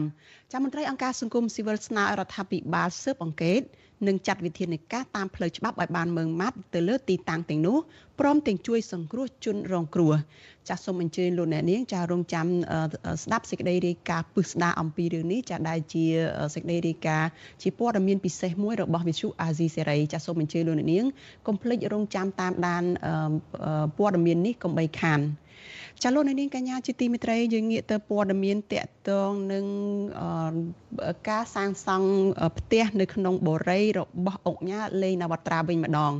ចាំមន្ត្រីអង្គការសង្គមស៊ីវិលស្នើរដ្ឋាភិបាលស៊ើបអង្កេតនិងចាត់វិធានការតាមផ្លូវច្បាប់ឲ្យបានម៉ឺងម៉ាត់ទៅលើទីតាំងទាំងនោះព្រមទាំងជួយសង្គ្រោះជនរងគ្រោះចាសសូមអញ្ជើញលោកអ្នកនាងចារងចាំស្ដាប់សេចក្តីរាយការណ៍ពឹស្ដារអំពីរឿងនេះចាដែលជាសេចក្តីរាយការណ៍ជាព័ត៌មានពិសេសមួយរបស់វិទ្យុអាស៊ីសេរីចាសសូមអញ្ជើញលោកអ្នកនាងកុំភ្លេចរងចាំតាមដានព័ត៌មាននេះកុំបីខាន ចាលោកនាងកញ្ញាជាទីមេត្រីយើងងាកទៅព័ត៌មានតកតងនឹងការសាងសង់ផ្ទះនៅក្នុងបូរីរបស់អង្គការលេងនវត្រាវិញម្ដង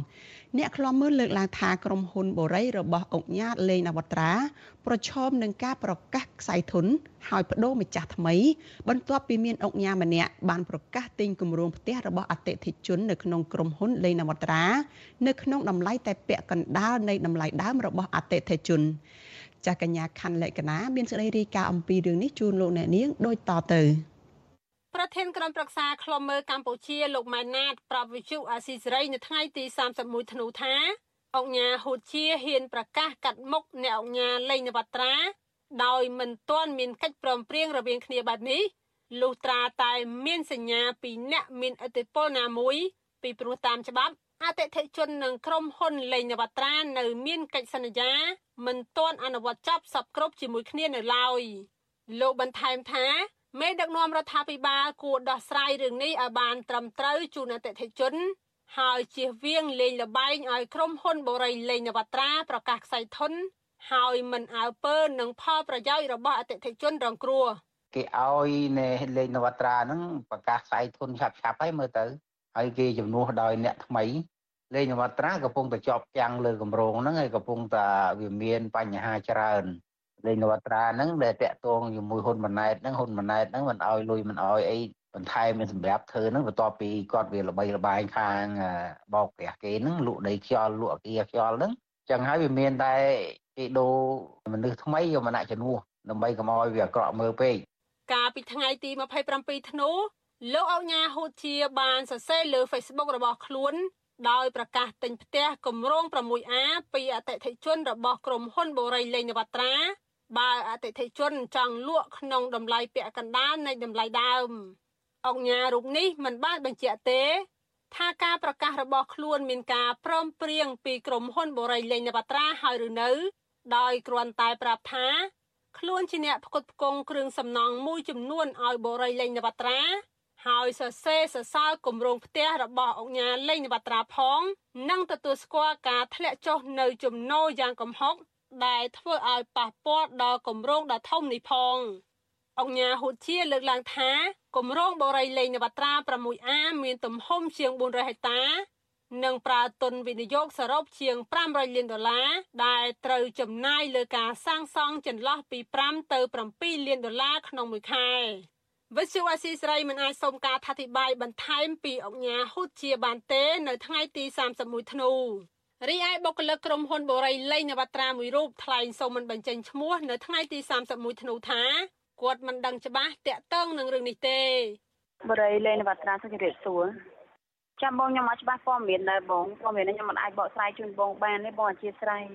អ្នកខ្លំមើលលើកឡើងថាក្រុមហ៊ុនបូរីរបស់អង្គការលេងនវត្រាប្រឈមនឹងការប្រកាសខ្សែធនហើយបដូរម្ចាស់ថ្មី បន្ទាប់ពីមានអង្គការម្នាក់បានប្រកាសទិញគម្រោងផ្ទះរបស់អតិថិជននៅក្នុងក្រុមហ៊ុនលេងនវត្រា នៅក្នុងតម្លៃតែពាក់កណ្ដាលនៃតម្លៃដើមរបស់អតិថិជន ចាស់កញ្ញាខណ្ឌលក្ខណាមានសេចក្តីរាយការណ៍អំពីរឿងនេះជូនលោកអ្នកនាងដូចតទៅប្រធានក្រុមប្រឹក្សាខ្លមមើលកម្ពុជាលោកម៉ែនណាតប្រាប់វិទ្យុអាស៊ីសេរីនៅថ្ងៃទី31ធ្នូថាអង្គញាហូជាហ៊ានប្រកាសកាត់មុខអ្នកអង្គញាលេងនវត្រា ដោយមិនទាន់មានកិច្ចព្រមព្រៀងរវាងគ្នាបែបនេះលុះត្រាតែមានសញ្ញាពីអ្នកមានឥទ្ធិពលណាមួយ ពីព្រោះតាមច្បាប់ អតិថិជននិងក្រុមហ៊ុនលេងនវត្រានៅមានកិច្ចសន្យាមិនទាន់អនុវត្តចប់សពគ្រប់ជាមួយគ្នានៅឡើយលោកបន្ថែមថាមេដឹកនាំរដ្ឋាភិបាលគួរដោះស្រាយរឿងនេះឲ្យបានត្រឹមត្រូវជូនអតិថិជន ហើយជៀសវាងលេងលបែងឲ្យក្រុមហ៊ុនបូរីលេងនវត្រាប្រកាសខ្សែធនហើយមិនអើពើនឹងផលប្រយោជន៍របស់អតិថិជនរងគ្រោះគេឲ្យនៅលេងនវត្រាហ្នឹងប្រកាសខ្សែធនឆាប់ឆាប់ហើយមើលទៅហើយគេជំនួសដោយអ្នកថ្មី លេងនវត្រាកំពុងតែជាប់ចាំងលើកម្រងហ្នឹងហើយកំពុងតែវាមានបញ្ហាច្រើនលេងនវត្រាហ្នឹងដែលតាក់ទងជាមួយហ៊ុនម៉ាណែតហ្នឹងហ៊ុនម៉ាណែតហ្នឹងមិនអោយលុយមិនអោយអីបន្ថែមមានសម្រាប់ធ្វើហ្នឹងបន្ទាប់ពីគាត់វាល្បីល្បាញខាងបោកប្រាស់គេហ្នឹងលក់ដីខ្យល់លក់អគារខ្យល់ហ្នឹងចឹងហើយវាមានតែគេដូរមនុស្សថ្មីយកមកដាក់ជំនួសដើម្បីកុំឲ្យវាអាក្រក់មើលពេកកាលពីថ្ងៃទី27ធ្នូលោកអុកញ៉ាហ៊ូជាបានសរសេរលើ Facebook របស់ខ្លួន ដោយប្រកាសទិញផ្ទះគម្រោង 6A ពីអតិថិជនរបស់ក្រុមហ៊ុនបូរីលេងនវត្រាបើអតិថិជនចង់លក់ក្នុងតម្លៃពាក់កណ្ដាលនៃតម្លៃដើមអង្គញារូបនេះមិនបានបញ្ជាក់ទេថាការប្រកាសរបស់ខ្លួនមានការព្រមព្រៀងពីក្រុមហ៊ុនបូរីលេងនវត្រាហើយឬនៅ ដោយគ្រាន់តែប្រាប់ថាខ្លួនជាអ្នកផ្គត់ផ្គង់គ្រឿងសំណង់មួយចំនួនឲ្យបូរីលេងនវត្រា ហើយសរសេរសរសើរគម្រោងផ្ទះរបស់អង្គញាលេងនវត្រាផងនិងទទួលស្គាល់ការធ្លាក់ចុះនៅចំណូលយ៉ាងកំហុកដែលធ្វើឲ្យប៉ះពាល់ដល់គម្រោងដ៏ធំនេះផងអង្គញាហ៊ូជាលើកឡើងថាគម្រោងបូរីលេងនវត្រា 6A មានទំហំជាង400ហិកតានិងប្រើទុនវិនិយោគសរុបជាង500លានដុល្លារដែលត្រូវចំណាយលើការសាងសង់ចន្លោះពី5ទៅ7លានដុល្លារក្នុងមួយខែ វិទ្យុអាស៊ីសេរីមិនអាចសូមការថាធិប្បាយបន្ថែមពីអង្គញាហ៊ូជាបានទេនៅថ្ងៃទី31ធ្នូរីឯបុគ្គលិកក្រុមហ៊ុនបូរីលេងនវត្រាមួយរូបថ្លែងសូមមិនបញ្ចេញឈ្មោះនៅថ្ងៃទី31ធ្នូថាគាត់មិនដឹងច្បាស់តាក់ទងនឹងរឿងនេះទេបូរីលេងនវត្រាសូមជម្រាបសួរចាំបងខ្ញុំអត់ច្បាស់ព័ត៌មានដែរបងព័ត៌មានខ្ញុំមិនអាចបកស្រាយជូនបងបានទេបងអធិស្ឋាន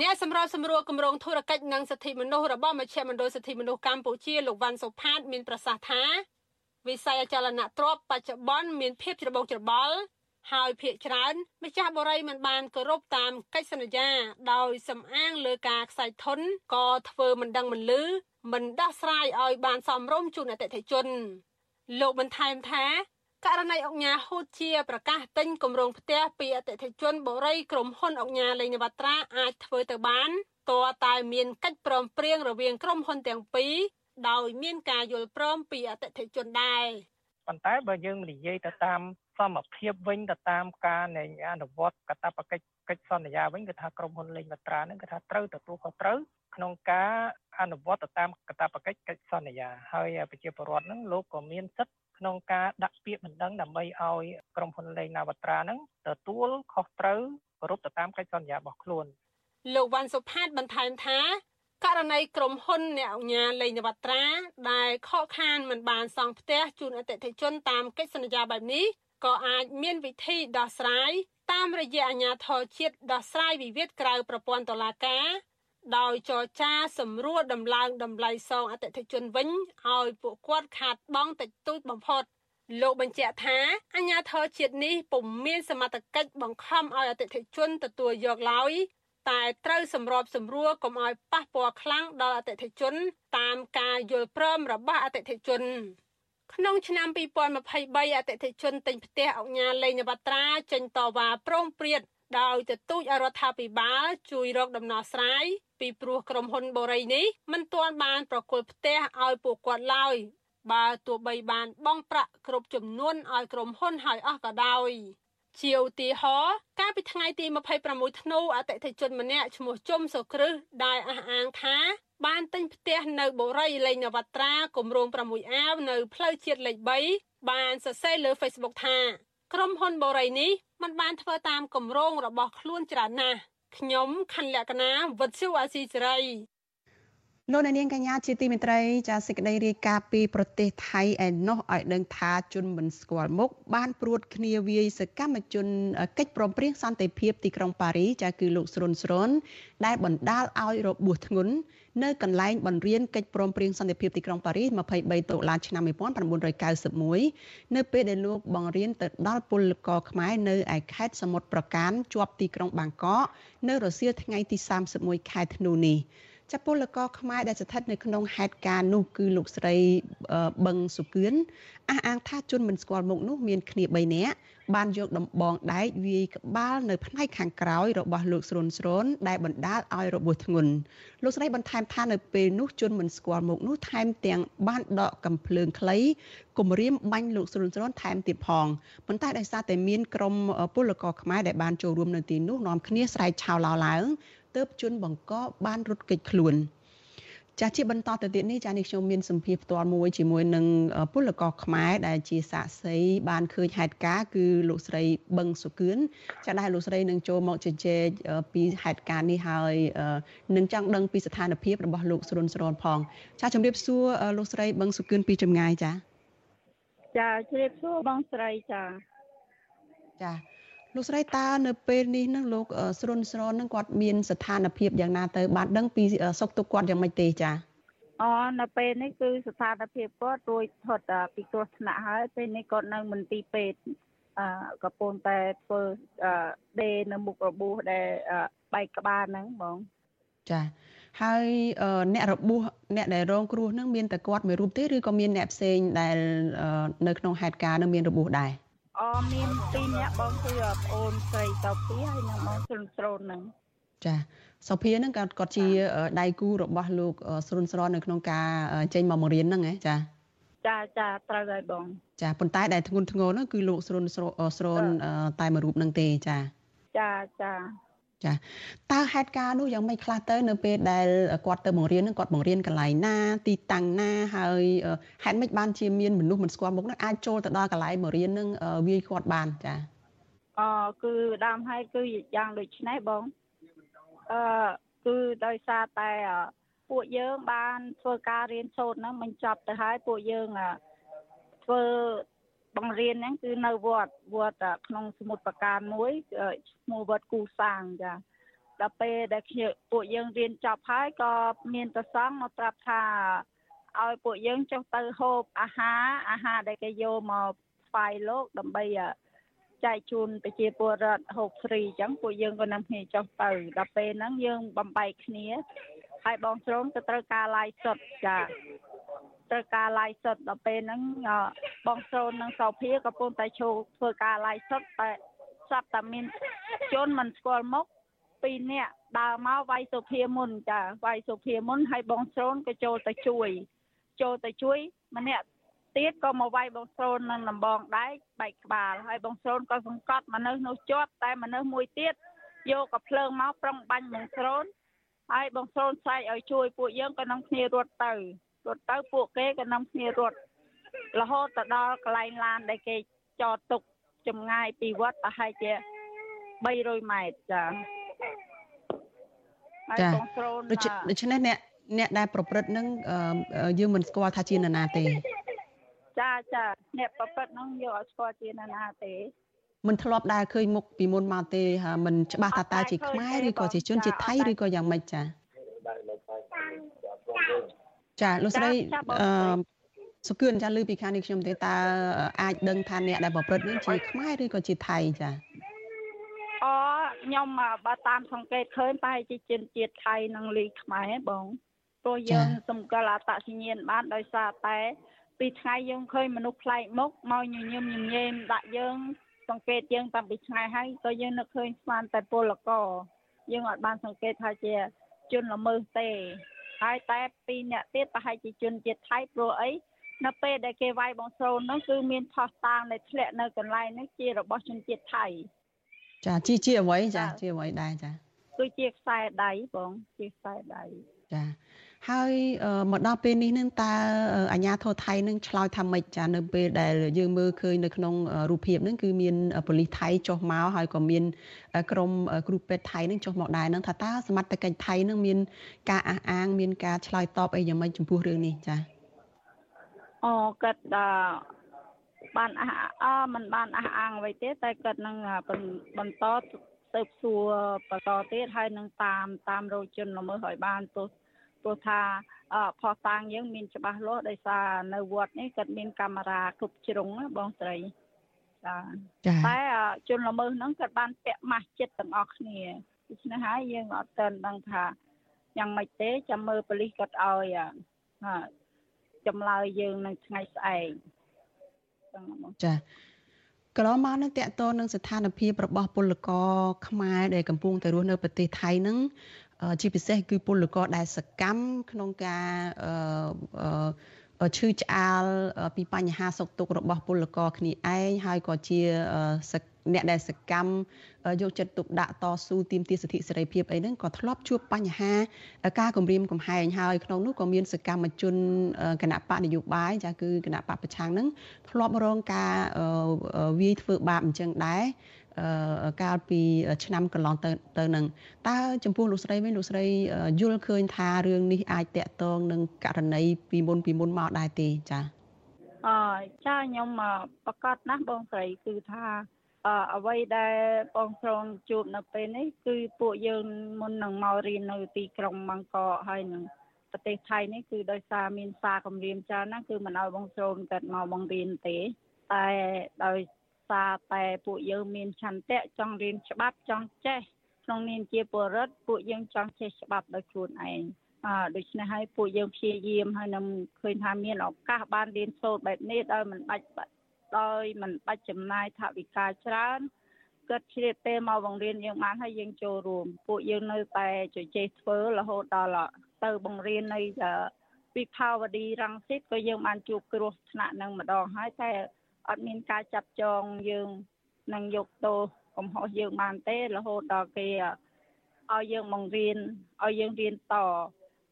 អ្នកសម្របសម្រួលគម្រោងធុរកិច្ចនិងសិទ្ធិមនុស្សរបស់មជ្ឈមណ្ឌលសិទ្ធិមនុស្សកម្ពុជាលោកវ៉ាន់សុផាត មានប្រសាសន៍ថាវិស័យអចលនទ្រព្យបច្ចុប្បន្នមានភាពច្របូកច្របល់ហើយភ្នាក់ច្រើនម្ចាស់បរិយមិនបានគោរពតាមកិច្ចសន្យា ដោយសំអាងលើការខ្សែធនក៏ធ្វើមិនដឹងមិនលឺមិនដោះស្រាយឲ្យបានសមរម្យជូនអតិថិជន លោកបន្ថែមថា ករណីអង្គការហូតជាប្រកាសទិញគម្រោងផ្ទះពីអតិថិជនបរិយក្រុមហ៊ុនអង្គការលេងនវត្រាអាចធ្វើទៅបានតើតែមានកិច្ចព្រមព្រៀងរវាងក្រុមហ៊ុនទាំងពីរដោយមានការយល់ព្រមពីអតិថិជនដែរប៉ុន្តែបើយើងនិយាយទៅតាមសមភាពវិញទៅតាមការនៃអនុវត្តកតបកិច្ចកិច្ចសន្យាវិញគឺថាក្រុមហ៊ុនលេងវត្រានឹងគឺថាត្រូវទទួលខុសត្រូវក្នុងការអនុវត្តទៅតាមកតបកិច្ចកិច្ចសន្យាហើយប្រជាពលរដ្ឋនឹងលោកក៏មានសិទ្ធិ ក្នុងការដាក់ពាក្យបណ្ដឹងដើម្បីឲ្យក្រុមហ៊ុនលេងណាវត្រានឹងទទួលខុសត្រូវគោរពទៅតាមកិច្ចសន្យារបស់ខ្លួនលោកវ៉ាន់សុផាតបន្ថែមថាករណីក្រុមហ៊ុនអ្នកអញ្ញាលេងនវត្រាដែលខកខានមិនបានសង់ផ្ទះជូនអតិថិជនតាមកិច្ចសន្យាបែបនេះក៏អាចមានវិធីដោះស្រាយតាមរយៈអាជ្ញាធរជាតិដោះស្រាយវិវាទក្រៅប្រព័ន្ធតុលាការ ដោយចរចាសម្រួលដំឡើងតម្លៃសងអតិថិជនវិញឲ្យពួកគាត់ខាតបង់តិចតួចបំផុតលោកបញ្ជាក់ថាអាជ្ញាធរជាតិនេះពុំមានសមត្ថកិច្ចបង្ខំឲ្យអតិថិជនទទួលយកឡើយតែត្រូវសម្របសម្រួលកុំឲ្យប៉ះពាល់ខ្លាំងដល់អតិថិជន តាមការយល់ព្រមរបស់អតិថិជន ក្នុងឆ្នាំ2023អតិថិជនទិញផ្ទះអង្គការលេងនវត្រាចេញតវ៉ាប្រងព្រាត ដោយទទូចឲ្យរដ្ឋាភិបាលជួយរកដំណោះស្រាយពីព្រោះក្រុមហ៊ុនបូរីនេះមិនទាន់បានប្រគល់ផ្ទះឲ្យពួកគាត់ឡើយបើទោះបីបានបង់ប្រាក់គ្រប់ចំនួនឲ្យក្រុមហ៊ុនហើយអស់ក៏ដោយជាឧទាហរណ៍កាលពីថ្ងៃទី26ធ្នូអតិថិជនម្នាក់ឈ្មោះជុំសុគ្រឹះដែលអះអាងថាបានទិញផ្ទះនៅបូរីលេងនវត្រាគម្រោង6អាវនៅផ្លូវជាតិលេខ3បានសរសេរលើ Facebook ថាក្រុមហ៊ុនបូរីនេះ มันបានធ្វើតាមគម្រោងរបស់ខ្លួនច្រើនណាស់ខ្ញុំខណ្ឌលក្ខណាវុទ្ធុអាស៊ីសេរីលោកនាងកញ្ញាជាទីមេត្រីចាសេចក្តីរាយការណ៍ពីប្រទេសថៃឯណោះឲ្យដឹងថាជនមិនស្គាល់មុខបានព្រួតគ្នាវាយសកម្មជនកិច្ចព្រមព្រៀងសន្តិភាពទីក្រុងប៉ារី ចាគឺលោកស្រុនស្រុនដែលបណ្ដាលឲ្យរបួសធ្ងន់ នៅកន្លែងបង្រៀនកិច្ចព្រមព្រៀងសន្តិភាពទីក្រុងប៉ារីស23តុលាឆ្នាំ1991នៅពេលដែលលោកបង្រៀនទៅដល់ពលករខ្មែរនៅឯខេត្តសមុទ្រប្រការជាប់ទីក្រុងបាងកកនៅរសៀលថ្ងៃទី31ខែធ្នូនេះចាពលករខ្មែរដែលស្ថិតនៅក្នុងហេតុការណ៍នោះគឺលោកស្រីបឹងសុគឿនអះអាងថាជនមិនស្គាល់មុខនោះមានគ្នា3នាក់ បានយកដំបងដែកវាយក្បាលនៅផ្នែកខាងក្រោយរបស់លោកស្រុនស្រូនដែលបណ្ដាលឲ្យរបួសធ្ងន់លោកស្រីបន្ថែមថានៅពេលនោះជនមិនស្គាល់មុខនោះថែមទាំងបានដកកំភ្លើងខ្លីគំរាមបាញ់លោកស្រុនស្រូនថែមទៀតផងប៉ុន្តែដោយសារតែមានក្រុមពលករខ្មែរដែលបានចូលរួមនៅទីនោះនាំគ្នាស្រែកឆោឡោឡើងទើបជនបង្កបានរត់គេចខ្លួន ចាស់ជាបន្តទៅទៀតនេះចាស់នេះខ្ញុំមានសម្ភារផ្ទាល់មួយជាមួយនឹងពលករខ្មែរដែលជាសាក្សីបានឃើញហេតុការណ៍គឺលោកស្រីបឹងសុគឿនចាស់ដែលលោកស្រីនឹងចូលមកជជែកពីហេតុការណ៍នេះហើយនឹងចង់ដឹងពីស្ថានភាពរបស់លោកស្រុនស្រនផងចាស់ជំរាបសួរលោកស្រីបឹងសុគឿនពីចម្ងាយចាចាជំរាបសួរបងស្រីចាចា លោកស្រីតើនៅពេលនេះនឹងលោកស្រុនស្រននឹងគាត់មានស្ថានភាពយ៉ាងណាទៅបានដឹងពីសុខទុក្ខគាត់យ៉ាងម៉េចទេចាអូនៅពេលនេះគឺស្ថានភាពគាត់រួចផុតពីគ្រោះថ្នាក់ហើយពេលនេះគាត់នៅមន្ទីរពេទ្យអឺកំពុងតែធ្វើដេនៅមុខរបួសដែលបែកក្បាលហ្នឹងបងចាហើយអ្នករបួសអ្នកដែលរងគ្រោះហ្នឹងមានតែគាត់មួយរូបទេឬក៏មានអ្នកផ្សេងដែលនៅក្នុងហេតុការណ៍នឹងមានរបួសដែរ អមានពីរនាក់បងគឺប្អូនស្រីតោពីហើយនិងបងស្រុនស្រូនហ្នឹងចាសុភាហ្នឹងគាត់គាត់ជាដៃគូរបស់លោកស្រុនស្រននៅក្នុងការចេញមកបង្រៀនហ្នឹងហ៎ចាចាចាត្រូវហើយបង ចាប៉ុន្តែដែលធ្ងន់ធ្ងរហ្នឹងគឺលោកស្រុនស្រូនតែមួយរូបហ្នឹងទេចាចាចា ចាតើហេតុការណ៍នោះយ៉ាងម៉េចខ្លះទៅនៅពេលដែលគាត់ទៅបង្រៀននឹងគាត់បង្រៀនកន្លែងណា ទីតាំងណាហើយហេតុម៉េចបានជាមានមនុស្សមិនស្គាល់មុខនឹងអាចចូលទៅដល់កន្លែងបង្រៀននឹងវាយគាត់បានចាអគឺដើមហើយគឺយ៉ាងដូចនេះបងអឺគឺដោយសារតែពួកយើងបានធ្វើការរៀនសូត្រហ្នឹងមិនចប់ទៅហើយពួកយើងធ្វើ បង្រៀនហ្នឹងគឺនៅវត្តវត្តក្នុងសមុទ្រប្រការមួយឈ្មោះវត្តគូសាងចាដល់ពេលដែលខ្ញុំពួកយើងរៀនចប់ហើយក៏មានប្រសងមកប្រាប់ថាឲ្យពួកយើងចុះទៅហូបអាហារអាហារដែលគេយកមកស្វាយលោកដើម្បីចែកជូនប្រជាពលរដ្ឋហូបហ្វ្រីអញ្ចឹងពួកយើងក៏នាំគ្នាចុះទៅដល់ពេលហ្នឹងយើងបំបែកគ្នាហើយបងស្រូនក៏ត្រូវការឡាយសុតចា ត្រូវការឡាយសុតដល់ពេលហ្នឹងបងស្រូននិងសោភាក៏ពុំតែចូលធ្វើការឡាយសុតតែសັບតែមានជនមិនស្គាល់មុខពីរនាក់ដើរមកវាយសុភាមុនចាវាយសុភាមុនហើយបងស្រូនក៏ចូលទៅជួយ ចូលទៅជួយ ម្នាក់ទៀតក៏មកវាយបងស្រូននឹងដំបងដែកបែកក្បាលហើយបងស្រូនក៏សង្កត់មនុស្សនោះជាប់តែមនុស្សមួយទៀតយកកំភ្លើងមកប្រុងបាញ់បងស្រូនហើយបងស្រូនស្រែកឲ្យជួយពួកយើងក៏នាំគ្នារត់ទៅ រត់ទៅពួកគេក៏នាំគ្នារត់រហូតទៅដល់កន្លែងឡានដែលគេចតទុកចម្ងាយពីវត្តប្រហែលជា300ម៉ែត្រចាចាដូច្នេះអ្នកអ្នកដែលប្រព្រឹត្តនឹងយើងមិនស្គាល់ថាជានរណាទេចាចាអ្នកប្រព្រឹត្តនឹងយកឲ្យស្គាល់ជានរណាទេមិនធ្លាប់ដែលឃើញមុខពីមុនមកទេមិនច្បាស់ថាតើជាខ្មែរឬក៏ជាជនជាតិថៃឬក៏យ៉ាងម៉េចចា ចាលោកស្រីអឺសុគឿនចាលើពីខាងនេះខ្ញុំទេតើអាចដឹងថាអ្នកដែលប្រព្រឹត្តនេះជាខ្មែរឬក៏ជាថៃចាអូខ្ញុំបើតាមសង្កេតឃើញប្រហែលជាជនជាតិថៃនិងលីខ្មែរបងព្រោះយើងសម្គាល់អត្តសញ្ញាណបានដោយសារតែពីថ្ងៃយើងឃើញមនុស្សប្លែកមុខមកញញឹមញញែមដាក់យើងសង្កេតយើងតាំងពីថ្ងៃហើយក៏យើងនឹកឃើញស្មានតែពលករយើងអត់បានសង្កេតថាជាជនល្មើសទេ ហើយតែពីរអ្នកទៀតប្រហែលជាជនជាតិថៃព្រោះអីនៅពេលដែលគេវាយបងស្រូននោះគឺមានផោះតាងដែលធ្លាក់នៅកន្លែងនេះជារបស់ជនជាតិថៃចាជាជាអ្វីចាជាអ្វីដែរចាគឺជាខ្សែដៃបងជាខ្សែដៃចា ហើយមកដល់ពេលនេះនឹងតើអាញាធរថៃនឹងឆ្លើយថាម៉េចចានៅពេលដែលយើងមើលឃើញនៅក្នុងរូបភាពនឹងគឺមានប៉ូលីសថៃចុះមកហើយក៏មានក្រុមគ្រូពេទ្យថៃនឹងចុះមកដែរនឹងថាតើសមត្ថកិច្ចថៃនឹងមានការអះអាង មានការឆ្លើយតបអីយ៉ាងម៉េចចំពោះរឿងនេះចាអូគាត់បានអះអមិនបានអះអាងអ្វីទេ តែគាត់នឹងបន្តទៅសួរបន្តទៀតហើយនឹងតាមតាមរោគជនល្មើសឲ្យបានទោះ ព្រោះថាផោះតាងយើងមានច្បាស់លាស់ដោយសារនៅវត្តនេះគាត់មានកាមេរ៉ាគ្រប់ជ្រុងបងស្រីចាតែជនល្មើសហ្នឹងគាត់បានពាក់ម៉ាស់ចិត្តទាំងអស់គ្នាដូច្នេះហើយយើងអត់ទាន់ដឹងថាយ៉ាងម៉េចទេចាំមើលប៉ូលីសគាត់ឲ្យចម្លើយយើងនៅថ្ងៃស្អែកចាកន្លងមកនឹងតកតនឹងស្ថានភាពរបស់ពលករខ្មែរដែលកំពុងតែរស់នៅប្រទេសថៃនឹង ជាពិសេសគឺពលករដែលសកម្មក្នុងការឈឺឆ្អាលពីបញ្ហាសុខទុក្ខរបស់ពលករគ្នាឯងហើយក៏ជាអ្នកដែលសកម្មយកចិត្តទុកដាក់តស៊ូទាមទារសិទ្ធិសេរីភាពអីហ្នឹងក៏ធ្លាប់ជួបបញ្ហា ការគំរាមកំហែងហើយក្នុងនោះក៏មានសកម្មជនគណៈបកនយោបាយចាគឺគណៈបកប្រឆាំងហ្នឹងធ្លាប់រងការវាយធ្វើបាបអញ្ចឹងដែរ កាលពីឆ្នាំកន្លងទៅទៅនឹងតើចំពោះលោកស្រីវិញលោកស្រីយល់ឃើញថារឿងនេះអាចតាក់ទងនឹងករណីពីមុនពីមុនមកដែរទេចាអចាខ្ញុំប្រកាសណាស់បងស្រីគឺថាអ្វីដែលបងស្រូនជួបនៅពេលនេះគឺពួកយើងមុននឹងមករៀននៅទីក្រុងបាងកកហើយនឹងប្រទេសថៃនេះគឺដោយសារមានសារគម្រាមច្រើនណាស់គឺមិនឲ្យបងស្រូនកើតមកបង្រៀនទេតែដោយ សារតែពួកយើងមានឆន្ទៈចង់រៀនច្បាប់ចង់ចេះក្នុងនាមជាពលរដ្ឋពួកយើងចង់ចេះច្បាប់ដោយខ្លួនឯងអឺដូច្នេះហើយពួកយើងព្យាយាមហើយនឹងឃើញថាមានឱកាសបានរៀនសូត្របែបនេះដោយមិនបាច់ដោយមិនបាច់ចំណាយថវិកាច្រើនគាត់ជ្រាបពេលមកបង្រៀនយើងបានហើយយើងចូលរួមពួកយើងនៅតែជជែកធ្វើរហូតដល់ទៅបង្រៀននៅវិភាវឌីរង្សិតក៏យើងបានជួបគ្រោះថ្នាក់នឹងម្ដងហើយតែ អត់មានការចាប់ចងយើងនឹងយកទោសកំហុសយើងបានទេរហូតដល់គេឲ្យយើងបង្រៀនឲ្យយើងរៀនត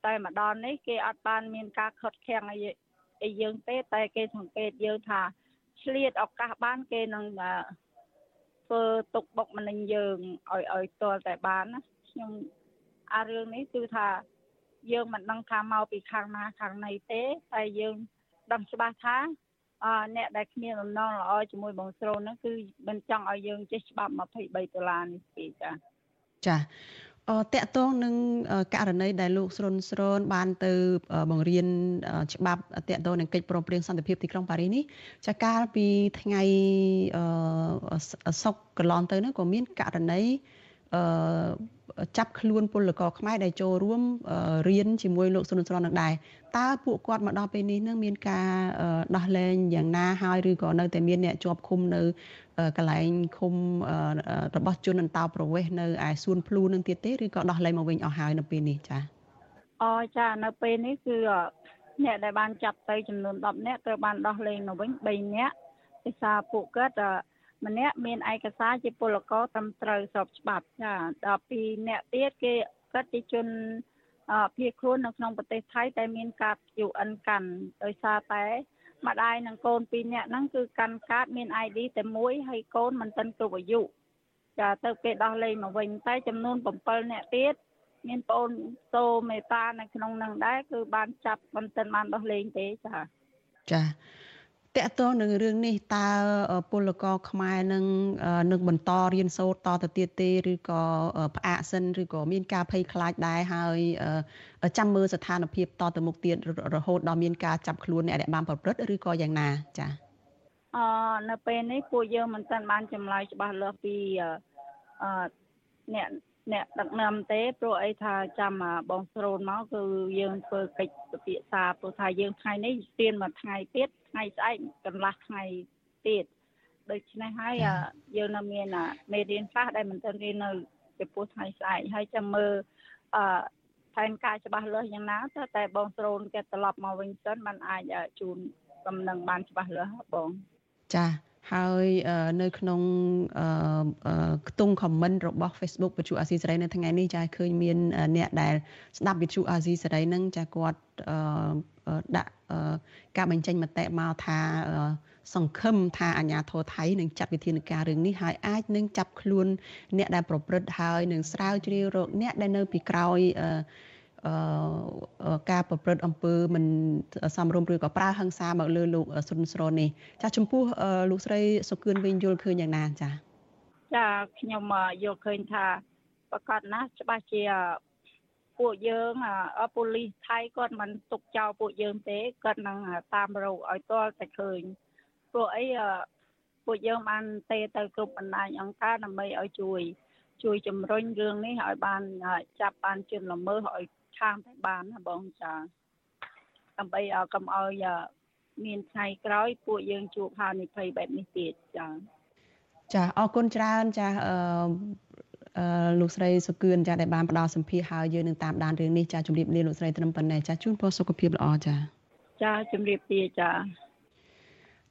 តែម្ដងនេះគេអត់បានមានការខត់ខាំងអីអីយើងទេតែគេសង្កេតយើងថាឆ្លៀតឱកាសបានគេនឹងធ្វើទុកបុកម្នេញយើងឲ្យឲ្យទាល់តែបានណាខ្ញុំអារឿងនេះគឺថាយើងមិនដឹងថាមកពីខាងណាខាងណីទេតែយើងដឹងច្បាស់ថា អអ្នកដែលគ្មានបំណងល្អជាមួយបងស្រូនហ្នឹងគឺមិនចង់ឲ្យយើងចេះច្បាប់23ដុល្លារនេះទេចាចាអតកតងនឹងករណីដែលលោកស្រុនស្រូនបានទៅបង្រៀនច្បាប់តកតងនឹងកិច្ចព្រមព្រៀងសន្តិភាពទីក្រុងប៉ារីសនេះចាកាលពីថ្ងៃសុកកន្លងទៅនោះក៏មានករណីអឺ ចាប់ខ្លួនពលករខ្មែរដែលចូលរួមរៀនជាមួយលោកសុនស្រននឹងដែរតើពួកគាត់មកដល់ពេលនេះនឹងមានការដោះលែងយ៉ាងណាហើយឬក៏នៅតែមានអ្នកជាប់ឃុំនៅកន្លែងឃុំរបស់ជនអន្តោប្រវេសន៍នៅឯសួនភ្លូនឹងទៀតទេឬក៏ដោះលែងមកវិញអស់ហើយនៅពេលនេះចា៎អូចានៅពេលនេះគឺអ្នកដែលបានចាប់ទៅចំនួន10នាក់ត្រូវបានដោះលែងមកវិញ3នាក់ភាសាពួកគាត់ ម្នាក់មានឯកសារជាពលករត្រឹមត្រូវស្របច្បាប់ចាដល់ពីអ្នកទៀតគេគាត់ជាជនភៀសខ្លួននៅក្នុងប្រទេសថៃតែមានកាត UN កាន់ដោយសារតែម្ដាយនិងកូនពីរនាក់ហ្នឹងគឺកាន់កាតមាន ID តែមួយហើយកូនមិនទាន់គ្រប់អាយុចាទៅគេដោះលែងមកវិញតែចំនួន7នាក់ទៀតមានប្អូនសូមេតានៅក្នុងនឹងដែរគឺបានចាប់មិនទាន់បានដោះលែងទេចាចា តកតងនឹងរឿងនេះតើពលករខ្មែរនឹងនឹងបន្តរៀនសូត្រតទៅទៀតទេឬក៏ផ្អាកសិនឬក៏មានការភ័យខ្លាចដែរហើយចាំមើលស្ថានភាពតទៅមុខទៀតរហូតដល់មានការចាប់ខ្លួនអ្នកដែលបានប្រព្រឹត្តឬក៏យ៉ាងណាចា៎អឺនៅពេលនេះពួកយើងមិនទាន់បានចម្លើយច្បាស់លាស់ពីអឺអ្នកអ្នកដឹកនាំទេព្រោះអីថាចាំបងស្រូនមកគឺយើងធ្វើកិច្ចពិភាក្សាព្រោះថាយើងថ្ងៃនេះស្ទៀនមួយថ្ងៃទៀត ថ្ងៃស្អែកកន្លះថ្ងៃទៀតដូច្នេះហើយយើងនៅមានមេរៀនខ្លះដែលមិនទាន់រៀននៅចំពោះថ្ងៃស្អែកហើយចាំមើលអឺផែនការច្បាស់លាស់យ៉ាងណាតើតែបងស្រូនគេត្រឡប់មកវិញសិនมันអាចជូនកំណឹងបានច្បាស់លាស់បងចាហើយនៅក្នុងខ្ទង់ comment របស់ Facebook វិទ្យុអាស៊ីសេរីនៅថ្ងៃនេះចាឃើញមានអ្នកដែលស្ដាប់វិទ្យុអាស៊ីសេរីនឹងចាគាត់ ដាក់ការបញ្ចេញមតិមកថាសង្ឃឹមថាអាញាធរថៃនឹងចាត់វិធានការរឿងនេះហើយអាចនឹងចាប់ខ្លួនអ្នកដែលប្រព្រឹត្តហើយនឹងស្រាវជ្រាវរកអ្នកដែលនៅពីក្រោយអឺការប្រព្រឹត្តអំពើមិនសមរម្យឬក៏ប្រើហិង្សាមកលើលោកសុនស្រននេះចាចំពោះលោកស្រីសុគឿនវិញយល់ឃើញយ៉ាងណាចាចាខ្ញុំយល់ឃើញថាប្រកាសណាស់ច្បាស់ជា ពួកយើងប៉ូលីសថៃគាត់មិនទុកចោលពួកយើងទេគាត់នឹងតាមរកឲ្យទាល់តែឃើញព្រោះអីពួកយើងបានទេទៅគ្រប់បណ្ដាញអង្គការដើម្បីឲ្យជួយ ជួយជំរុញរឿងនេះឲ្យបានចាប់បានជនល្មើសឲ្យខាងតែបានណាបងចាដើម្បីកុំឲ្យមានថ្ងៃក្រោយពួកយើងជួបហានិភ័យបែបនេះទៀតចាចាអរគុណច្រើនចាអឺអឺ លោកស្រីសុគឿនចាដែលបានផ្ដល់សម្ភារហើយយើងនឹងតាមដានរឿងនេះចាជម្រាបលាលោកស្រីត្រឹមប៉ុណ្ណេះចាជូនពរសុខភាពល្អចាចាជម្រាបលាចា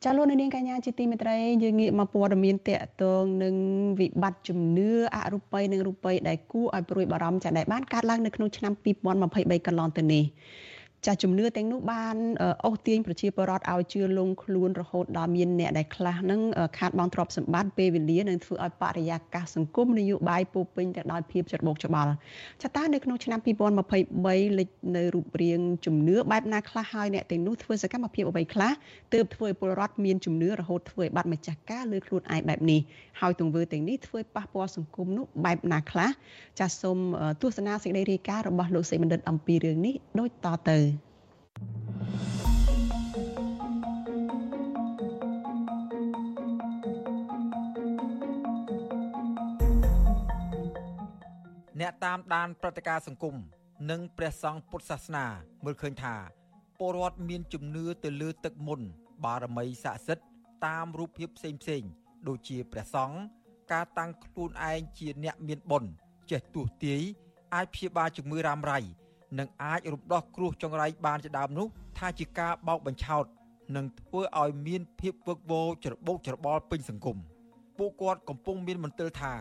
ចាលោកនាងកញ្ញាជាទីមេត្រីយើងងាកមកព័ត៌មានតកតងនឹងវិបត្តិជំនឿអរូបីនិងរូបីដែលគួរឲ្យព្រួយបារម្ភចាដែលបានកើតឡើងនៅក្នុងឆ្នាំ2023កន្លងទៅនេះ ចាជំនឿទាំងនោះបានអូសទាញប្រជាពលរដ្ឋឲ្យជឿលងខ្លួនរហូតដល់មានអ្នកដែលខ្លះនឹងខាតបង់ទ្រព្យសម្បត្តិពេលវេលានឹងធ្វើឲ្យបរិយាកាសសង្គមនយោបាយពោពេញទៅដោយភាពច្របូកច្បល់ចាតើនៅក្នុងឆ្នាំ2023លេចនៅរូបរាងជំនឿបែបណាខ្លះហើយអ្នកទាំងនោះធ្វើសកម្មភាពអ្វីខ្លះទើបធ្វើឲ្យពលរដ្ឋមានជំនឿរហូតធ្វើឲ្យបាត់ម្ចាស់ការលើខ្លួនឯងបែបនេះហើយទង្វើទាំងនេះធ្វើឲ្យប៉ះពាល់សង្គមនោះបែបណាខ្លះចាសូមទស្សនាសេចក្តីរាយការណ៍របស់លោកសេបណ្ឌិតអំពីរឿងនេះដូចតទៅ អ្នកតាមដានព្រឹត្តិការណ៍សង្គមនិងព្រះសង្ឃពុទ្ធសាសនាមើលឃើញថាពលរដ្ឋមានជំនឿទៅលើទឹកមុន បារមីស័ក្តិសិទ្ធិតាមរូបភាពផ្សេងផ្សេងដូចជាព្រះសង្ឃការតាំងខ្លួនឯងជាអ្នកមានបុណ្យចេះទស្សទាយអាចព្យាបាលជំងឺរ៉ាំរ៉ៃ និងអាចរំដោះគ្រោះចង្រៃបានជាដើមនោះ ថាជាការបោកបញ្ឆោតនិងធ្វើឲ្យមានភាពវឹកវរច្របូកច្របល់ពេញសង្គមពួកគាត់កំពុងមានមន្ទិលថា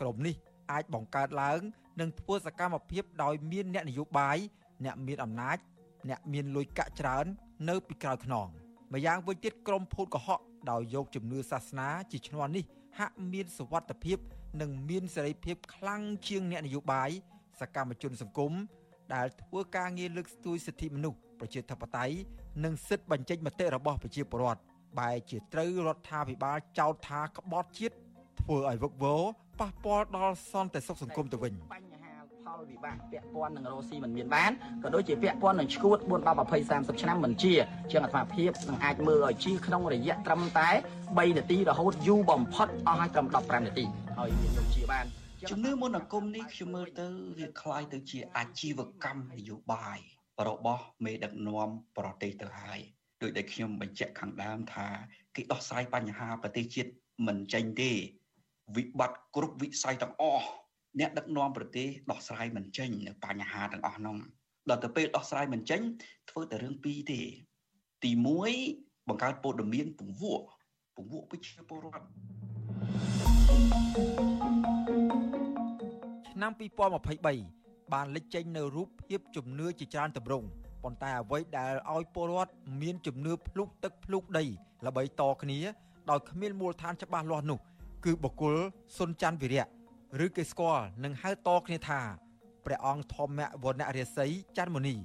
ក្រុមនេះអាចបង្កើតឡើងនិងធ្វើសកម្មភាពដោយមានអ្នកនយោបាយអ្នកមានអំណាច អ្នកមានលុយកាក់ច្រើន នៅពីក្រោយខ្នងម្យ៉ាងវិញទៀតក្រុមភូតកុហកដោយយកជំនឿសាសនាជាឈ្នន់នេះហាក់មានសវត្ថភាព និងមានសេរីភាពខ្លាំងជាងអ្នកនយោបាយសកម្មជនសង្គម ដែលធ្វើការងារលើកស្ទួយសិទ្ធិមនុស្សប្រជាធិបតេយ្យនិងសិទ្ធិបញ្ចេញមតិរបស់ប្រជាពលរដ្ឋបែរជាត្រូវរដ្ឋាភិបាលចោទថាក្បត់ជាតិធ្វើឲ្យវឹកវរប៉ះពាល់ដល់សន្តិសុខសង្គមទៅវិញបញ្ហាផល់វិបាកពាក់ព័ន្ធនឹងរ៉ូស៊ីមិនមានបានក៏ដូចជាពាក់ព័ន្ធនឹងឈួត4 10 20 30ឆ្នាំមិនជាជាងអត្ថភាពនឹងអាចមើលឲ្យជាក្នុងរយៈត្រឹមតែ3នាទីរហូតយូរបំផុតអស់ឲ្យត្រឹម15នាទីហើយមានយកជាបាន ជំនឿមន្តអាគមនេះខ្ញុំមើលទៅវាคล้ายទៅជាអាជីវកម្មនយោបាយរបស់មេដឹកនាំប្រទេសទៅហើយដោយដែលខ្ញុំបញ្ជាក់ខាងដើមថាគេដោះស្រាយបញ្ហាប្រទេសជាតិមិនចេញទេវិបត្តិគ្រប់វិស័យទាំងអស់អ្នកដឹកនាំប្រទេសដោះស្រាយមិនចេញនៅបញ្ហាទាំងអស់នោះដល់ទៅពេលដោះស្រាយមិនចេញធ្វើតែរឿងពីរទេទី1បង្កើតព័ត៌មានពង្វក់ពង្វក់ប្រជាពលរដ្ឋ ឆ្នាំ2023បានលេចចេញនៅរូបភាពជំនឿជាច្រើនទម្រង់ប៉ុន្តែអ្វីដែលឲ្យពលរដ្ឋមានជំនឿភ្លុកទឹកភ្លុកដីល្បីតគ្នាដោយគ្មានមូលដ្ឋានច្បាស់លាស់នោះ គឺបុគ្គលសុនច័ន្ទវិរៈឬគេស្គាល់និងហៅតគ្នាថាព្រះអង្គធម្មវណ្ណរាសីច័ន្ទមុនី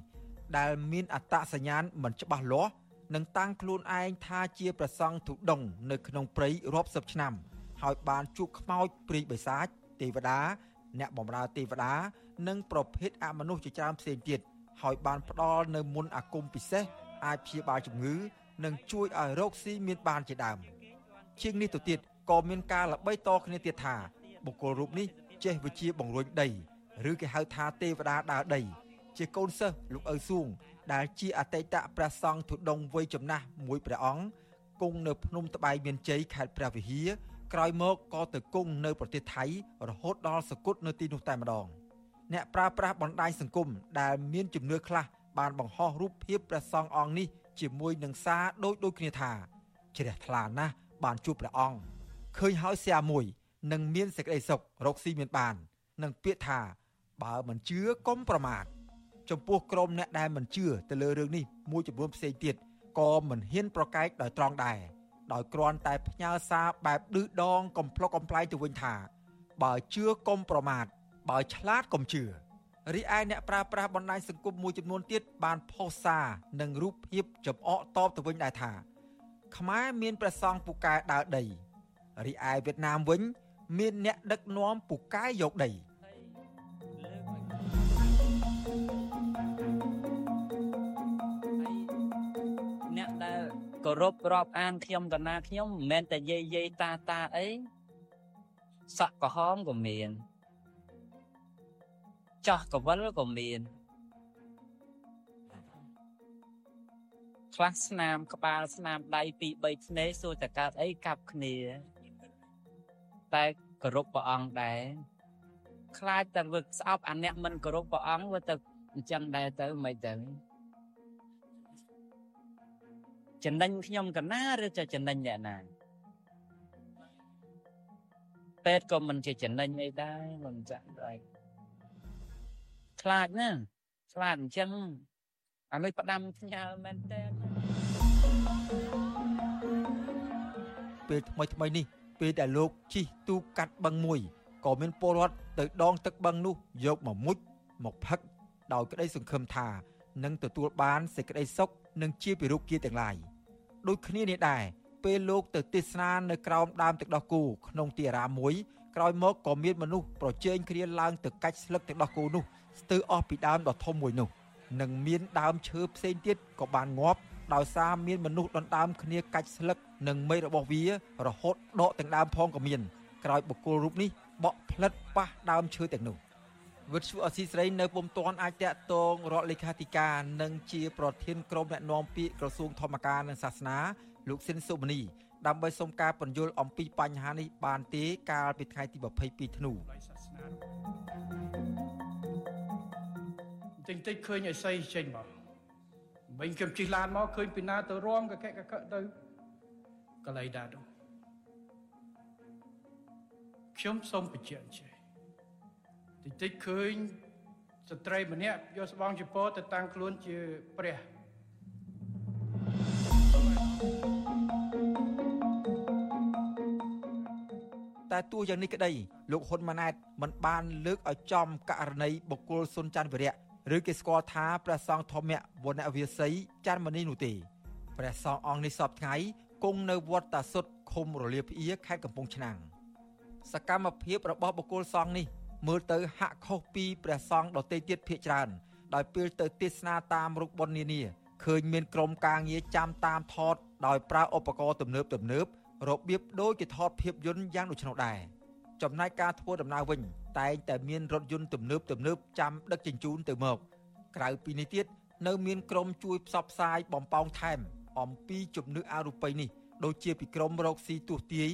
ដែលមានអត្តសញ្ញាណមិនច្បាស់លាស់និងតាំងខ្លួនឯងថាជាព្រះសង្ឃទុដងនៅក្នុងព្រៃរាប់សិបឆ្នាំ ហើយបានជួបខ្មោចព្រាយបិសាចទេវតា អ្នកបម្រើទេវតា និងប្រភេទអមនុស្សជាច្រើនផ្សេងទៀតហើយបានផ្ដល់នៅមុនអាគមពិសេសអាចព្យាបាលជំងឺ និងជួយឲ្យរោគស៊ីមានបានជាដើមជាងនេះទៅទៀតក៏មានការល្បីតគ្នាទៀតថាបុគ្គលរូបនេះចេះវិជាបង្រួញដីឬគេហៅថាទេវតាដើរដី ជាកូនសិស្សលោកឪសួង ដែលជាអតីតព្រះសង្ឃទុដងវ័យចំណាស់មួយព្រះអង្គគង់នៅភ្នំត្បែងមានជ័យខេត្តព្រះវិហារ ក្រោយមកក៏ទៅគង់នៅប្រទេសថៃរហូតដល់សគត់នៅទីនោះតែម្ដង អ្នកប្រើប្រាស់បណ្ដាញសង្គមដែលមានជំនឿខ្លះបានបង្ហោះរូបភាពព្រះសង្ឃអង្គនេះជាមួយនឹងសារដូចដូចគ្នាថាជ្រះថ្លាណាស់បានជួបព្រះអង្គឃើញហើយស្យាមួយនឹងមានសេចក្តីសុខរកស៊ីមានបាននឹងពាក្យថាបើមិនជឿកុំប្រមាថចំពោះក្រុមអ្នកដែលមិនជឿទៅលើរឿងនេះមួយចំនួនផ្សេងទៀតក៏មិនហ៊ានប្រកែកដោយត្រង់ដែរ ដោយគ្រាន់តែផ្ញើសារបែបឌឺដងកំ pl ុកកំ pl ៃទៅវិញថា បើជឿកុំប្រមាថបើឆ្លាតកុំជឿរីឯអ្នកប្រើប្រាស់បណ្ដាញសង្គមមួយចំនួនទៀតបានផុសសារនិងរូបភាពចំអកតបទៅវិញដែរថាខ្មែរមានព្រះសង្ឃពូកែដើរដីរីឯវៀតណាមវិញ មានអ្នកដឹកនាំពូកែយកដី គោរពរាប់អានខ្ញុំកណាខ្ញុំមិនមែនតែយាយយាយតាតាអីសក់ក្រហមក៏មានចោះកវលក៏មានខ្លះស្នាមក្បាលស្នាមដៃពីរ3ធ្នេសួរតែកើតអីកាប់គ្នា តែគោរពព្រះអង្គដែរខ្លាចតែវឹកស្អប់អាអ្នកមិនគោរពព្រះអង្គវាទៅអញ្ចឹងដែរទៅមិនទៅ ចំណេញខ្ញុំកណាឬจะចំណេញអ្នកណាពេទ្យក៏មិនជាចំណេញអីដែរមិនចាក់ដែរខ្លាចណាខ្លាចអញ្ចឹងអានេះផ្ដាំផ្ញើមែនតើពេលថ្មីថ្មីនេះ ពេលដែលលោកជិះទូកាត់បឹងមួយក៏មានពលរដ្ឋទៅដងទឹកបឹងនោះយកមកមុជមកផឹកដោយក្តីសង្ឃឹមថានឹងទទួលបានសេចក្តីសុខនិងជាពិរុគគាទាំងឡាយ ដូចគ្នានេះដែរពេលលោកទៅទេសនានៅក្រោមដើមទឹកដោះគោក្នុងទីអារាមមួយក្រោយមកក៏មានមនុស្សប្រជែងគ្នាឡើងទៅកាច់ស្លឹកទឹកដោះគោនោះស្ទើរអស់ពីដើមដ៏ធំមួយនោះនិងមានដើមឈើផ្សេងទៀតក៏បានងាប់ដោយសារមានមនុស្សដណ្ដើមគ្នាកាច់ស្លឹកនិងមែករបស់វារហូតដកទាំងដើមផងក៏មានក្រោយបុគ្គលរូបនេះបក់ផ្លិតប៉ះដើមឈើទាំងនោះ វិទ្យុអស៊ីសេរីនៅពុំទាន់អាចតាក់ទងរដ្ឋលេខាធិការនិងជាប្រធានក្រុមអ្នកណែនាំពាក្យក្រសួងធម្មការនិងសាសនាលោកស៊ិនសុមនីដើម្បីសុំការពន្យល់អំពីបញ្ហានេះបានទេកាលពីថ្ងៃទី22ធ្នូតិចតិចឃើញអីសីចេញមកវិញខ្ញុំជិះឡានមកឃើញពីណាទៅរំកកកកទៅកលៃដាទៅខ្ញុំសូមបញ្ជាក់ចេះ តិចតិចឃើញស្ត្រីម្នាក់យកស្បង់ចពោទៅតាំងខ្លួនជាព្រះតែទោះយ៉ាងនេះក្តីលោកហ៊ុនម៉ាណែតមិនបានលើកឲ្យចំករណីបុគ្គលសុនច័ន្ទវិរៈឬគេស្គាល់ថាព្រះសង្ឃធម្មវណ្ណវិស័យច័ន្ទមនីនោះទេព្រះសង្ឃអង្គនេះសពថ្ងៃគង់នៅវត្តតាសុតឃុំរលាភៀខេត្តកំពង់ឆ្នាំងសកម្មភាពរបស់បុគ្គលសង្ឃនេះ មើលទៅហាក់ខុសពីព្រះសង្ឃដទៃទៀតភាគច្រើន ដោយពេលទៅទេសនាតាមរូបបុណ្យនានាឃើញមានក្រុមការងារចាំតាមថត ដោយប្រើឧបករណ៍ទំនើបទំនើបរបៀបដូចជាថតភាពយន្តយ៉ាងដូច្នោះដែរចំណែកការធ្វើដំណើរវិញ តែងតែមានរថយន្តទំនើបទំនើបចាំដឹកជញ្ជូនទៅមក ក្រៅពីនេះទៀតនៅមានក្រុមជួយផ្សព្វផ្សាយបំពងថែម អំពីជំនឿអរូបីនេះដូចជាពីក្រុមរកស៊ីទូទាយ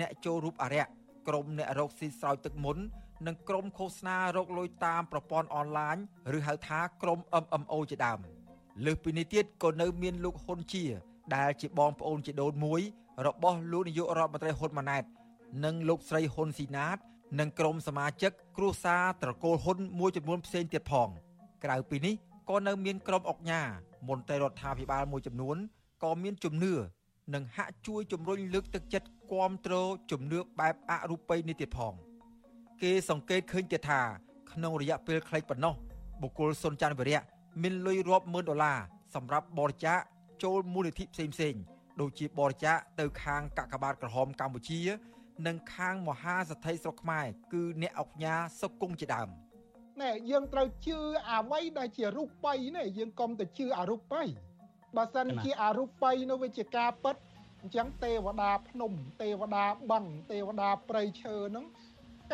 អ្នកចូលរូបអរិយក្រុមអ្នករកស៊ីស្រោចទឹកមុន និងក្រុមឃោសនារកលុយតាមប្រព័ន្ធអនឡាញឬហៅថាក្រុម MMO ជាដើមលើសពីនេះទៀតក៏នៅមានលោកហ៊ុនជា ដែលជាបងប្អូនជាដូនមួយ របស់លោកនាយករដ្ឋមន្ត្រីហ៊ុនម៉ាណែត និងលោកស្រីហ៊ុនស៊ីណាត និងក្រុមសមាជិកគ្រួសារត្រកូលហ៊ុនមួយចំនួនផ្សេងទៀតផង ក្រៅពីនេះក៏នៅមានក្រុមអុកញ៉ាមន្ត្រីរដ្ឋាភិបាលមួយចំនួនក៏មានជំនឿនិងហាក់ជួយជំរុញលើកទឹកចិត្តគាំទ្រជំនឿបែបអរូបីនេះទៀតផង គេសង្កេតឃើញទៀតថាក្នុងរយៈពេលខ្លីប៉ុណ្ណោះបុគ្គលសុនច័ន្ទវិរៈមានលុយរាប់ម៉ឺនដុល្លារសម្រាប់បរិច្ចាគចូលមូលនិធិផ្សេងផ្សេងដូចជាបរិច្ចាគទៅខាងកាកបាទក្រហមកម្ពុជា និងខាងមហាសទ្ធិស្រុកខ្មែរគឺអ្នកអុកញ៉ាសុកគង់ជាដើមណែយើងត្រូវជឿអ្វីដែលជារូបិយណែយើងកុំទៅជឿអរូបិយបើសិនជាអរូបិយនោះវាជាការពិតអញ្ចឹងទេវតាភ្នំទេវតាបឹងទេវតាព្រៃឈើហ្នឹង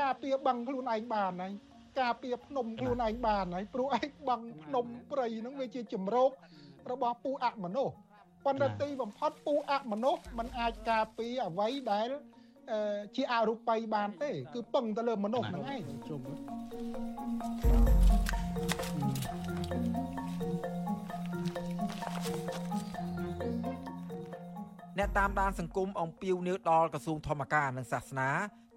ការពារបឹងខ្លួនឯងបានហើយការពារភ្នំខ្លួនឯងបានហើយព្រោះឯងបឹងភ្នំព្រៃហ្នឹងវាជាជំរករបស់ពូអមនុស្សប៉ុន្តែទីបំផុតពូអមនុស្សมันអាចការពារអ្វីដែលជាអរូបីបានទេ គឺពឹងទៅលើមនុស្សហ្នឹងឯងជុំអ្នកតាមដានសង្គមអំពាវនាវដល់ក្រសួងធម្មការនិងសាសនា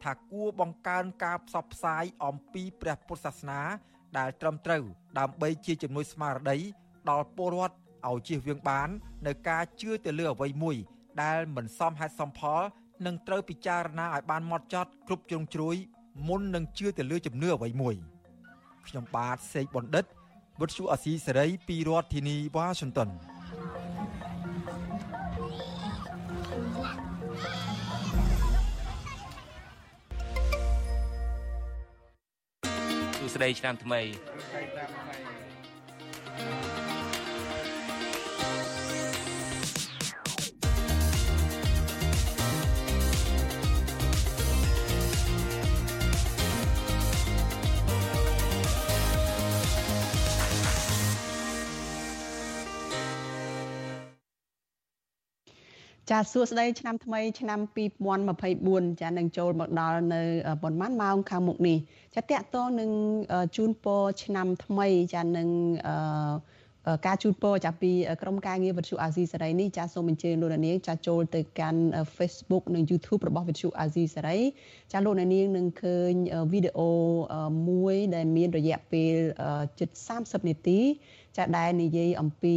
ថាគួរបង្កើនការផ្សព្វផ្សាយអំពីព្រះពុទ្ធសាសនា ដែលត្រឹមត្រូវ ដើម្បីជាជំនួយស្មារតីដល់ពលរដ្ឋឲ្យជៀសវាងបាននៅការជឿទៅលើអ្វីមួយ ដែលមិនសមហេតុសមផលនិងត្រូវពិចារណាឲ្យបានម៉ត់ចត់គ្រប់ជ្រុងជ្រោយមុននឹងជឿទៅលើជំនឿអ្វីមួយខ្ញុំបាទសេកបណ្ឌិតវុទ្ធុអាស៊ីសេរីពីរដ្ឋធានីវ៉ាស៊ីនតោន ស្តីឆ្នាំថ្មី ចាសួស្តីឆ្នាំថ្មីឆ្នាំ2024ចានឹងចូលមកដល់នៅប៉ុន្មានម៉ោងខាងមុខនេះចាតកតងនឹងជូនពរឆ្នាំថ្មីចានឹងអឺការជូនពរចាពីក្រុមការងារវិទ្យុអាស៊ីសេរីនេះចាសូមអញ្ជើញលោកនាងចាចូលទៅកាន់ Facebook និង YouTube របស់វិទ្យុអាស៊ីសេរីចាលោកនាងនឹងឃើញវីដេអូមួយដែលមានរយៈពេលជិត30នាទី ចាដែលនិយាយអំពី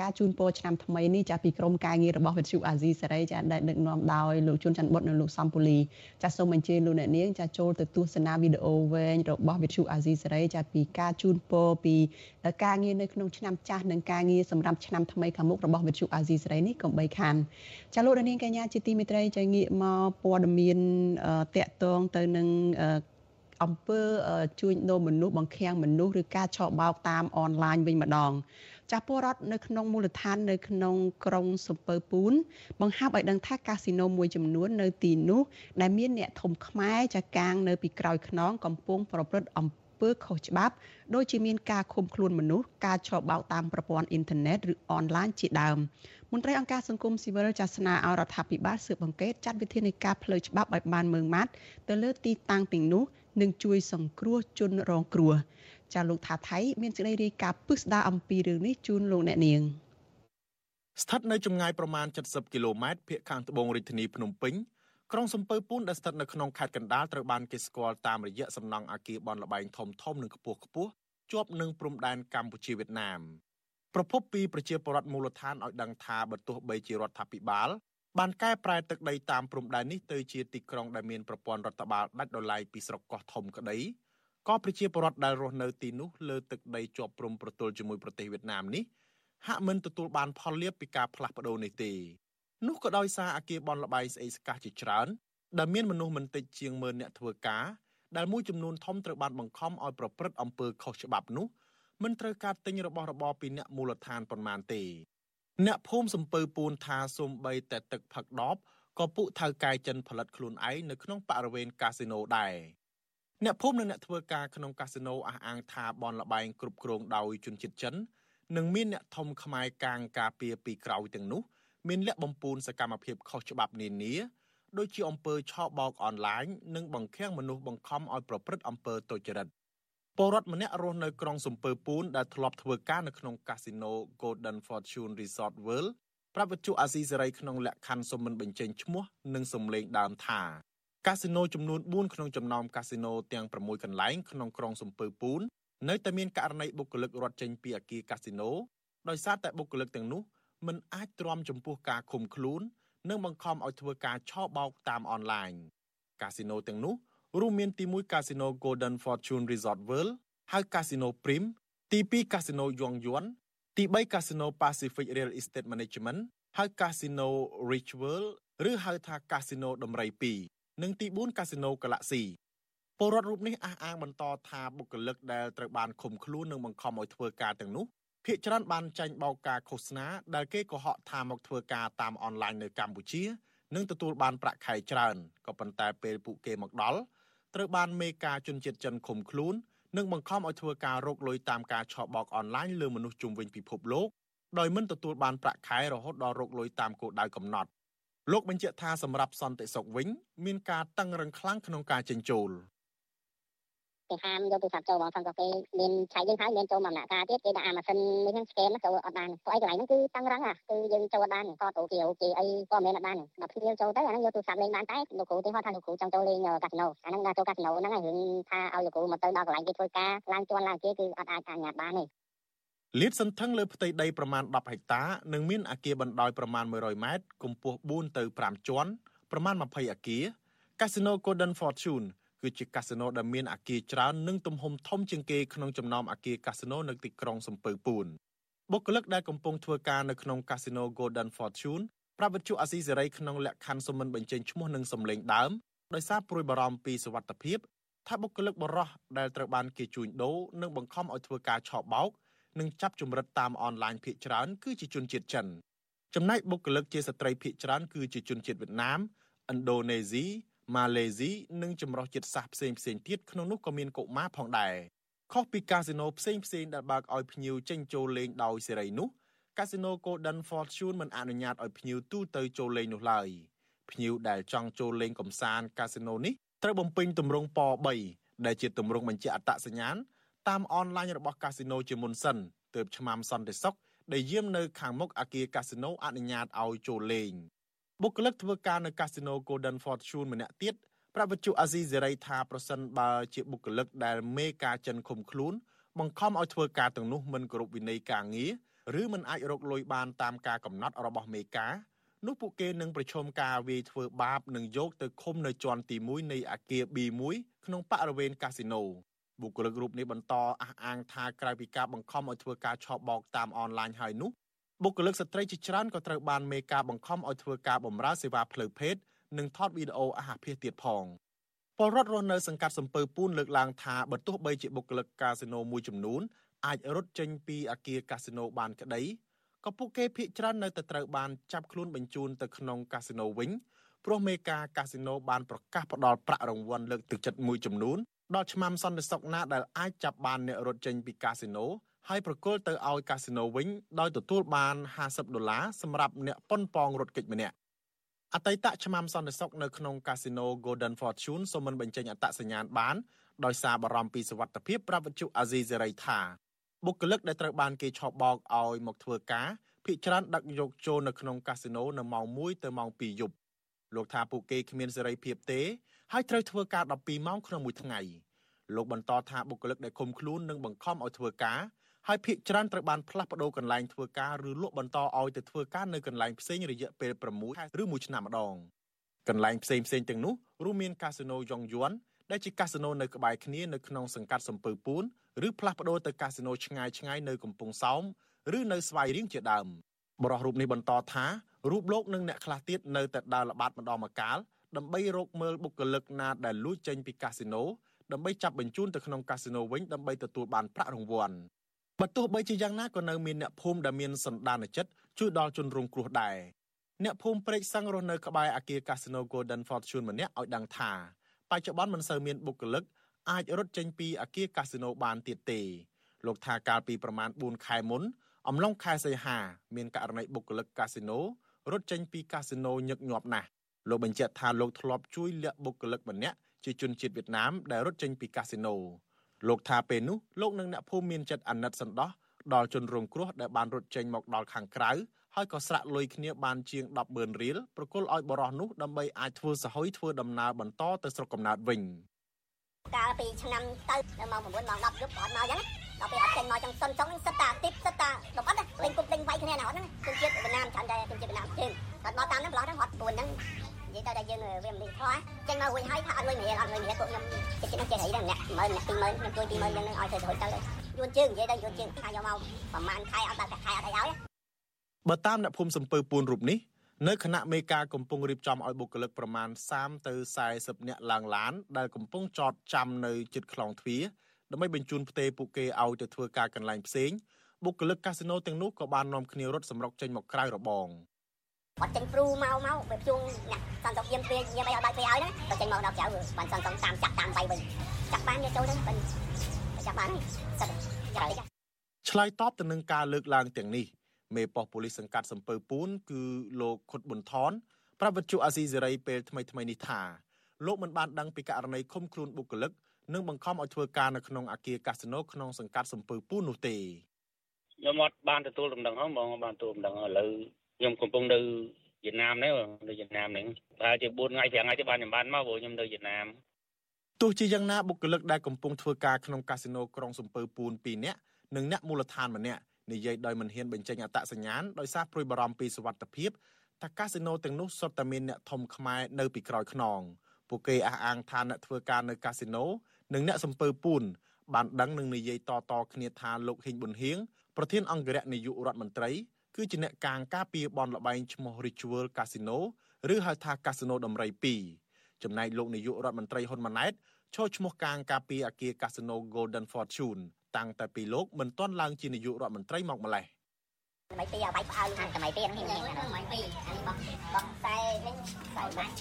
ការជូនពរឆ្នាំថ្មីនេះចាពីក្រមការងាររបស់វិទ្យុអាស៊ីសេរីចាដែលដឹកនាំដោយលោកជួនច័ន្ទបុតនិងលោកសំពូលីចាសូមអញ្ជើញលោកអ្នកនាងចាចូលទៅទស្សនាវីដេអូវែងរបស់វិទ្យុអាស៊ីសេរីចាពីការជូនពរពីការងារនៅក្នុងឆ្នាំចាស់និងការងារសម្រាប់ឆ្នាំថ្មីខាងមុខរបស់វិទ្យុអាស៊ីសេរីនេះកុំបីខានចាលោកនាងកញ្ញាជាទីមេត្រីចាងាកមកព័ត៌មានតកតងទៅនឹង អំពើជួញដូរមនុស្សបង្ខាំងមនុស្សឬការឆបោកតាមអនឡាញវិញម្ដងចាស់ពលរដ្ឋនៅក្នុងមូលដ្ឋាននៅក្នុងក្រុងសំពើពូន បង្ហាប់ឲ្យដឹងថាកាស៊ីណូមួយចំនួននៅទីនោះដែលមានអ្នកធំខ្មែរចាកាងនៅពីក្រោយខ្នងកំពុងប្រព្រឹត្តអំពើខុសច្បាប់ដូចជាមានការឃុំខ្លួនមនុស្សការឆបោកតាមប្រព័ន្ធអ៊ីនធឺណិតឬអនឡាញជាដើមមន្ត្រីអង្គការសង្គមស៊ីវិលចាសនាឲ្យរដ្ឋាភិបាលស៊ើបអង្កេតចាត់វិធានការផ្លូវច្បាប់ឲ្យបានម៉ឺងម៉ាត់ទៅលើទីតាំងទាំងនោះ និងជួយសង្គ្រោះជនរងគ្រោះចាលោកថាថៃមានសេចក្តីរាយការណ៍ពិស្ដារអំពីរឿងនេះជូនលោកអ្នកនាងស្ថិតនៅចម្ងាយប្រមាណ70គីឡូម៉ែត្រភាគខាងត្បូងរាជធានីភ្នំពេញក្រុងសំពើពូនដែលស្ថិតនៅក្នុងខេត្តកណ្ដាលត្រូវបានគេស្គាល់តាមរយៈសំណង់អគារបនលបែងធំធំនិងខ្ពស់ខ្ពស់ជាប់នឹងព្រំដែនកម្ពុជាវៀតណាមប្រពន្ធពីប្រជាពលរដ្ឋមូលដ្ឋានឲ្យដឹងថាបើទោះបីជារដ្ឋាភិបាល បានកែប្រែទឹកដីតាមព្រំដែននេះទៅជាទីក្រុងដែលមានប្រព័ន្ធរដ្ឋបាលដាច់ដោយឡែកពីស្រុកកោះធំក្តីក៏ប្រជាពលរដ្ឋដែលរស់នៅទីនោះលើទឹកដីជាប់ព្រំប្រទល់ជាមួយប្រទេសវៀតណាមនេះហាក់មិនទទួលបានផលលាភពីការផ្លាស់ប្ដូរនេះទេនោះក៏ដោយសារអាគារបនលបែងស្អីស្កះជាច្រើនដែលមានមនុស្សមិនតិចជាង10000នាក់ធ្វើការដែលមួយចំនួនធំត្រូវបានបង្ខំឲ្យប្រព្រឹត្តអំពើខុសច្បាប់នោះមិនត្រូវការទិញរបស់របរពីអ្នកមូលដ្ឋានប៉ុន្មានទេ អ្នកភូមិសំពើពួនថាសូម្បីតែទឹកផឹកដបក៏ពួកថៅកែចិនផលិតខ្លួនឯងនៅក្នុងបរិវេណកាស៊ីណូដែរអ្នកភូមិនិងអ្នកធ្វើការក្នុងកាស៊ីណូអះអាងថាបនលបែងគ្រប់គ្រងដោយជនជាតិចិននិងមានអ្នកធំខ្មែរកាងការពារពីក្រៅទាំងនោះមានលក្ខបំពូនសកម្មភាពខុសច្បាប់នានាដូចជាអំពើឆោបោកអនឡាញនិងបង្ខាំងមនុស្សបង្ខំឲ្យប្រព្រឹត្តអំពើទុច្ចរិត ពលរដ្ឋម្នាក់រស់នៅក្រុងសំពើពួនដែលធ្លាប់ធ្វើការនៅក្នុងកាស៊ីណូ Golden Fortune Resort World ប្រាប់វិទ្យុអាស៊ីសេរីក្នុងលក្ខខណ្ឌសុំមិនបញ្ចេញឈ្មោះនិងសម្លេងដើមថាកាស៊ីណូចំនួន4ក្នុងចំណោមកាស៊ីណូទាំង6កន្លែងក្នុងក្រុងសំពើពួននៅតែមានករណីបុគ្គលិករត់ចេញពីអគារកាស៊ីណូដោយសារតែបុគ្គលិកទាំងនោះមិនអាចទ្រាំចំពោះការឃុំខ្លួន និងបង្ខំឲ្យធ្វើការឆបោកតាមអនឡាញកាស៊ីណូទាំងនោះ រួមមានទី1កាស៊ីណូ Golden Fortune Resort World ហៅកាស៊ីណូ Prim ទី2កាស៊ីណូ Yong Yuan ទី3កាស៊ីណូ Pacific Real Estate Management ហៅកាស៊ីណូ Rich World ឬហៅថាកាស៊ីណូដំរី2និងទី4កាស៊ីណូ Galaxy ពលរដ្ឋរូបនេះអះអាងបន្តថាបុគ្គលិកដែលត្រូវបានឃុំខ្លួននិងបង្ខំឲ្យធ្វើការទាំងនោះភាគច្រើនបានចាញ់បោកការឃោសនាដែលគេកុហកថាមកធ្វើការតាមអនឡាញនៅកម្ពុជា និងទទួលបានប្រាក់ខែច្រើនក៏ប៉ុន្តែពេលពួកគេមកដល់ ត្រូវបានមេការជនជាតិចិនឃុំខ្លួននិងបង្ខំឲ្យធ្វើការរកលុយតាមការឆបោកអនឡាញលើមនុស្សជុំវិញពិភពលោកដោយមិនទទួលបានប្រាក់ខែរហូតដល់រកលុយតាមគោលដៅកំណត់លោកបញ្ជាក់ថាសម្រាប់សន្តិសុខវិញ មានការតឹងរឹងខ្លាំងក្នុងការចិញ្ចោល គេហាមយកទូរស័ព្ទចូលហ្មងផងក៏គេមានឆៃយើងហើយមានចូលមកដំណាក់កាលទៀតគេដាក់អាម៉ាស៊ីននេះហ្នឹងស្កេនចូលអត់បានព្រោះអីកន្លែងហ្នឹងគឺតឹងរឹងហ่ะគឺយើងចូលអត់បានក៏ទៅគេគេអីក៏មិនអត់បានដល់ភ្ញៀវចូលទៅអាហ្នឹងយកទូរស័ព្ទលេងបានតែលោកគ្រូទីហោះថាលោកគ្រូចង់ចូលលេងកាស៊ីណូអាហ្នឹងដល់ចូលកាស៊ីណូហ្នឹងហើយរឿងថាឲ្យលោកគ្រូមកទៅដល់កន្លែងគេធ្វើការឡើងជាន់ឡើងគេគឺអត់អាចអនុញ្ញាតបានទេលាតសន្ធឹងលើផ្ទៃដីប្រមាណ10ហិកតានិងមានអគារបណ្ដោយប្រមាណ100ម៉ែត្រកម្ពស់4ទៅ5ជាន់ប្រមាណ20អគារកាស៊ីណូ Golden Fortune គឺជាកាស៊ីណូដែលមានអគារច្រើននិងទំហំធំជាងគេក្នុងចំណោមអគារកាស៊ីណូនៅទីក្រុងសំពើពួនបុគ្គលិកដែលកំពុងធ្វើការនៅក្នុងកាស៊ីណូ Golden Fortune ប្រាប់វិទ្យុអាស៊ីសេរីក្នុងលក្ខខណ្ឌសុំមិនបញ្ចេញឈ្មោះនិងសម្លេងដើមដោយសារព្រួយបារម្ភពីសុវត្ថិភាពថាបុគ្គលិកបរោះដែលត្រូវបានគេជួញដូរនិងបង្ខំឲ្យធ្វើការឆបោកនិងចាប់ជំរិតតាមអនឡាញភ ieck ច្រើនគឺជាជនជាតិចិនចំណែកបុគ្គលិកជាស្ត្រីភ ieck ច្រើនគឺជាជនជាតិវៀតណាមឥណ្ឌូនេស៊ី ម៉ាឡេស៊ីនិងចម្រុះជាតិសាសន៍ផ្សេងផ្សេងទៀតក្នុងនោះក៏មានកុមារផងដែរខុសពីកាស៊ីណូផ្សេងផ្សេងដែលបើកឲ្យភ្ញៀវចេញចូលលេងដោយសេរីនោះកាស៊ីណូ Golden Fortune មិនអនុញ្ញាតឲ្យភ្ញៀវទូទៅចូលលេងនោះឡើយភ្ញៀវដែលចង់ចូលលេងកំសាន្តកាស៊ីណូនេះត្រូវបំពេញទម្រង់ព3ដែលជាទម្រង់បញ្ជាក់អត្តសញ្ញាណតាមអនឡាញរបស់កាស៊ីណូជាមុនសិនទើបឆ្មាំសន្តិសុខដែលយាមនៅខាងមុខអគារកាស៊ីណូអនុញ្ញាតឲ្យចូលលេង បុគ្គលិកធ្វើការនៅកាស៊ីណូ Golden Fortune ម្នាក់ទៀតប្រាប់វិទ្យុអាស៊ីសេរីថាប្រសិនបើជាបុគ្គលិកដែលមេការចិនឃុំខ្លួនបង្ខំឲ្យធ្វើការទាំងនោះមិនគោរពវិន័យការងារឬមិនអាចរកលុយបានតាមការកំណត់របស់មេការនោះពួកគេនឹងប្រឈមការវាយធ្វើបាបនិងយកទៅឃុំនៅជាន់ទី1នៃអាគារ B1 ក្នុងបរិវេណកាស៊ីណូបុគ្គលិករូបនេះបន្តអះអាងថាក្រៅពីការបង្ខំឲ្យធ្វើការឆបោកតាមអនឡាញហើយនោះ បុគ្គលិកស្ត្រីជាច្រើនក៏ត្រូវបានមេការបង្ខំឲ្យធ្វើការបម្រើសេវាផ្លូវភេទនិងថតវីដេអូអាហារភាសទៀតផងពលរដ្ឋរស់នៅសង្កាត់សំពើពួនលើកឡើងថាបើទោះបីជាបុគ្គលិកកាស៊ីណូមួយចំនួនអាចរត់ចេញពីអាគារកាស៊ីណូបានក្តីក៏ពួកគេភ័យច្រើននៅតែត្រូវបានចាប់ខ្លួនបញ្ជូនទៅក្នុងកាស៊ីណូវិញព្រោះមេការកាស៊ីណូបានប្រកាសផ្តល់ប្រាក់រង្វាន់លើកទឹកចិត្តមួយចំនួនដល់ឆ្មាំសន្តិសុខណាដែលអាចចាប់បានអ្នករត់ចេញពីកាស៊ីណូ ហើយប្រគល់ទៅឲ្យកាស៊ីណូវិញដោយទទួលបាន50ដុល្លារសម្រាប់អ្នកប៉ុនប៉ងរត់គេចម្នាក់អតីតឆ្មាំសន្តិសុខនៅក្នុងកាស៊ីណូ Golden Fortune សូមមិនបញ្ចេញអត្តសញ្ញាណបានដោយសារបារម្ភពីសុវត្ថិភាពប្រាប់វិទ្យុអាស៊ីសេរីថាបុគ្គលិកដែលត្រូវបានគេឆបោកឲ្យមកធ្វើការភាគច្រើនដឹកយកចូលនៅក្នុងកាស៊ីណូនៅម៉ោង1ទៅម៉ោង2យប់លោកថាពួកគេគ្មានសេរីភាពទេហើយត្រូវធ្វើការ12ម៉ោងក្នុងមួយថ្ងៃលោកបន្តថាបុគ្គលិកដែលឃុំខ្លួននិងបង្ខំឲ្យធ្វើការ ហើយភ្នាក់ច្រើនត្រូវបានផ្លាស់ប្ដូរកន្លែងធ្វើការឬលក់បន្តឲ្យទៅធ្វើការនៅកន្លែងផ្សេងរយៈពេល6ខែឬ1ឆ្នាំម្ដងកន្លែងផ្សេងផ្សេងទាំងនោះរួមមានកាស៊ីណូយ៉ងយួនដែលជាកាស៊ីណូនៅក្បែរគ្នានៅក្នុងសង្កាត់សំពើពួនឬផ្លាស់ប្ដូរទៅកាស៊ីណូឆ្ងាយឆ្ងាយនៅកំពង់សោមឬនៅស្វាយរៀងជាដើមបរិះរូបនេះបន្តថារូបលោកនិងអ្នកខ្លះទៀតនៅតែដើរល្បាតម្ដងម្កាលដើម្បីរកមើលបុគ្គលិកណាដែលលួចចេញពីកាស៊ីណូដើម្បីចាប់បញ្ជូនទៅក្នុងកាស៊ីណូវិញដើម្បីទទួលបានប្រាក់រង្វាន់ បើទោះបីជាយ៉ាងណាក៏នៅមានអ្នកភូមិដែលមានសន្តានចិត្តជួយដល់ជនរងគ្រោះដែរអ្នកភូមិព្រែកសាំងរស់នៅក្បែរអគារកាស៊ីណូ Golden Fortune ម្នាក់ឲ្យដឹងថាបច្ចុប្បន្នមិនសូវមានបុគ្គលិកអាចរត់ចេញពីអគារកាស៊ីណូបានទៀតទេលោកថាកាលពីប្រមាណ4ខែមុនអំឡុងខែសីហាមានករណីបុគ្គលិកកាស៊ីណូរត់ចេញពីកាស៊ីណូញឹកញាប់ណាស់លោកបញ្ជាក់ថាលោកធ្លាប់ជួយលាក់បុគ្គលិកម្នាក់ជាជនជាតិវៀតណាមដែលរត់ចេញពីកាស៊ីណូ លោកថាពេលនោះលោកនិងអ្នកភូមិមានចិត្តអាណិតសន្តោសដល់ជនរងគ្រោះដែលបានរត់ចេញមកដល់ខាងក្រៅហើយក៏ស្រាក់លុយគ្នាបានជាង100000រៀលប្រគល់ឲ្យបរិះនោះដើម្បីអាចធ្វើសហុយធ្វើដំណើរបន្តទៅស្រុកកំណើតវិញកាលពីឆ្នាំទៅនៅម៉ោង9ម៉ោង10យប់គាត់មកអញ្ចឹងដល់ពេលអត់ចេញមកចឹងសុនចុងសិតតាទីបសិតតាលំអិតលេងគុំលេងវាយគ្នាណាអត់ហ្នឹងជនជាតិវៀតណាមច្រើនតែជនជាតិវៀតណាមជើងគាត់មកតាមហ្នឹងប្រឡោះហ្នឹងអត់ពួនហ្នឹង និយាយទៅតែយើងវាមិនខ្វល់ចេញមកវិញហើយថាអត់លុយមរៀលអត់លុយមរៀលពួកខ្ញុំចិត្តចិត្តនឹងចេះអីដែរម្នាក់10000ម្នាក់20000ខ្ញុំជួយ20000យ៉ាងហ្នឹងឲ្យទៅរហូតទៅយួនជើងនិយាយទៅយួនជើងថាយកមកប្រហែលខែអត់ដល់ខែអត់អីឲ្យបើតាមអ្នកភូមិសំពើពួនរូបនេះនៅគណៈមេការកំពុងរៀបចំឲ្យបុគ្គលិកប្រមាណ30ទៅ40នាក់ឡើងឡានដែលកំពុងចតចាំនៅជិតខ្លងទ្វារដើម្បីបញ្ជូនផ្ទេពួកគេឲ្យទៅធ្វើការកន្លែងផ្សេងបុគ្គលិកកាស៊ីណូទាំងនោះក៏បាននាំគ្នារត់សម្រុកចេញមកក្រៅរបង អត់ចេញព្រូមកមកវាជួងអ្នកសន្តិសុខយាមពេលយាមអីឲ្យបើកពេលឲ្យណាទៅចេញមកដល់ក្រៅបានសន្តិសុខតាមចាក់តាមបៃវិញចាក់បានយកចូលហ្នឹងបានចាក់បានហើយសិតចាក់ឆ្លើយតបទៅនឹងការលើកឡើងទាំងនេះមេប៉ុស្តិ៍ប៉ូលីសសង្កាត់សំពើពួនគឺលោកខុតប៊ុនថនប្រាប់វិទ្យុអាស៊ីសេរីពេលថ្មីថ្មីនេះថាលោកមិនបានដឹងពីករណីឃុំខ្លួនបុគ្គលិកនិងបង្ខំឲ្យធ្វើការនៅក្នុងអគារកាស៊ីណូក្នុងសង្កាត់សំពើពួននោះទេខ្ញុំអត់បានទទួលដំណឹងហ្នឹងបងបានទទួលដំណឹងឥឡូវ ខ្ញុំកំពុងនៅវៀតណាមនេះនៅវៀតណាមហ្នឹងប្រហែលជា4ថ្ងៃ5ថ្ងៃទៅបានខ្ញុំបានមកព្រោះខ្ញុំនៅវៀតណាមទោះជាយ៉ាងណាបុគ្គលិកដែលកំពុងធ្វើការក្នុងកាស៊ីណូក្រុងសំពើពួន2នាក់និងអ្នកមូលដ្ឋានម្នាក់និយាយដោយមិនហ៊ានបញ្ចេញអត្តសញ្ញាណដោយសារព្រួយបារម្ភពីសុវត្ថិភាពថាកាស៊ីណូទាំងនោះសុទ្ធតែមានអ្នកធំខ្មែរនៅពីក្រោយខ្នងពួកគេអះអាងថាអ្នកធ្វើការនៅកាស៊ីណូនិងអ្នកសំពើពួនបានដឹងនឹងនិយាយតតគ្នាថាលោកហ៊ីងប៊ុនហៀងប្រធានអង្គរៈនាយករដ្ឋមន្ត្រី គឺជាអ្នកកាងការពារបនលបែងឈ្មោះ Ritual Casino ឬហៅថា Casino ដំរី2ចំណែកលោកនាយករដ្ឋមន្ត្រីហ៊ុនម៉ាណែតឈរឈ្មោះកាងការពារអគារ Casino Golden Fortune តាំងតែពីលោកមិនទាន់ឡើងជានាយករដ្ឋមន្ត្រីមកម្លេះថ្មីពីអាបាយផ្អើលថ្មីពីហ្នឹងហ្នឹងថ្មីពីអានេះបោះបោះខ្សែវិញខ្សែបាច់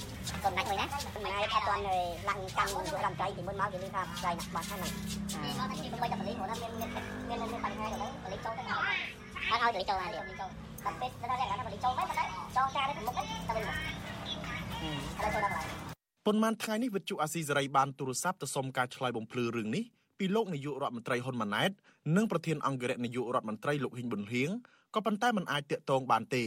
កូនណាច់មួយណាមិនឲ្យថាទាន់ឡើងកម្មនាយករដ្ឋមន្ត្រីពីមុនមកគេនិយាយថាខ្សែណាស់បោះហ្នឹងនេះមកតែពីបីតែបលីព្រោះថាមានមានមានមានបញ្ហាទៅបលីចូលទៅ អត់ឲ្យបលីចូលណាទៀតតែពេលដល់តែបលីចូលមិនតែចងការទៅមុខទៅវិញមកដល់ចូលដល់ឡើយប៉ុន្មានថ្ងៃនេះវិទ្យុអាស៊ីសេរីបានទូរស័ព្ទទៅសុំការឆ្លើយបំភ្លឺរឿងនេះពីលោកនាយករដ្ឋមន្ត្រីហ៊ុនម៉ាណែតនិងប្រធានអង្គរៈនាយករដ្ឋមន្ត្រីលោកហ៊ីងប៊ុនហៀងក៏ប៉ុន្តែមិនអាចតាក់ទងបានទេ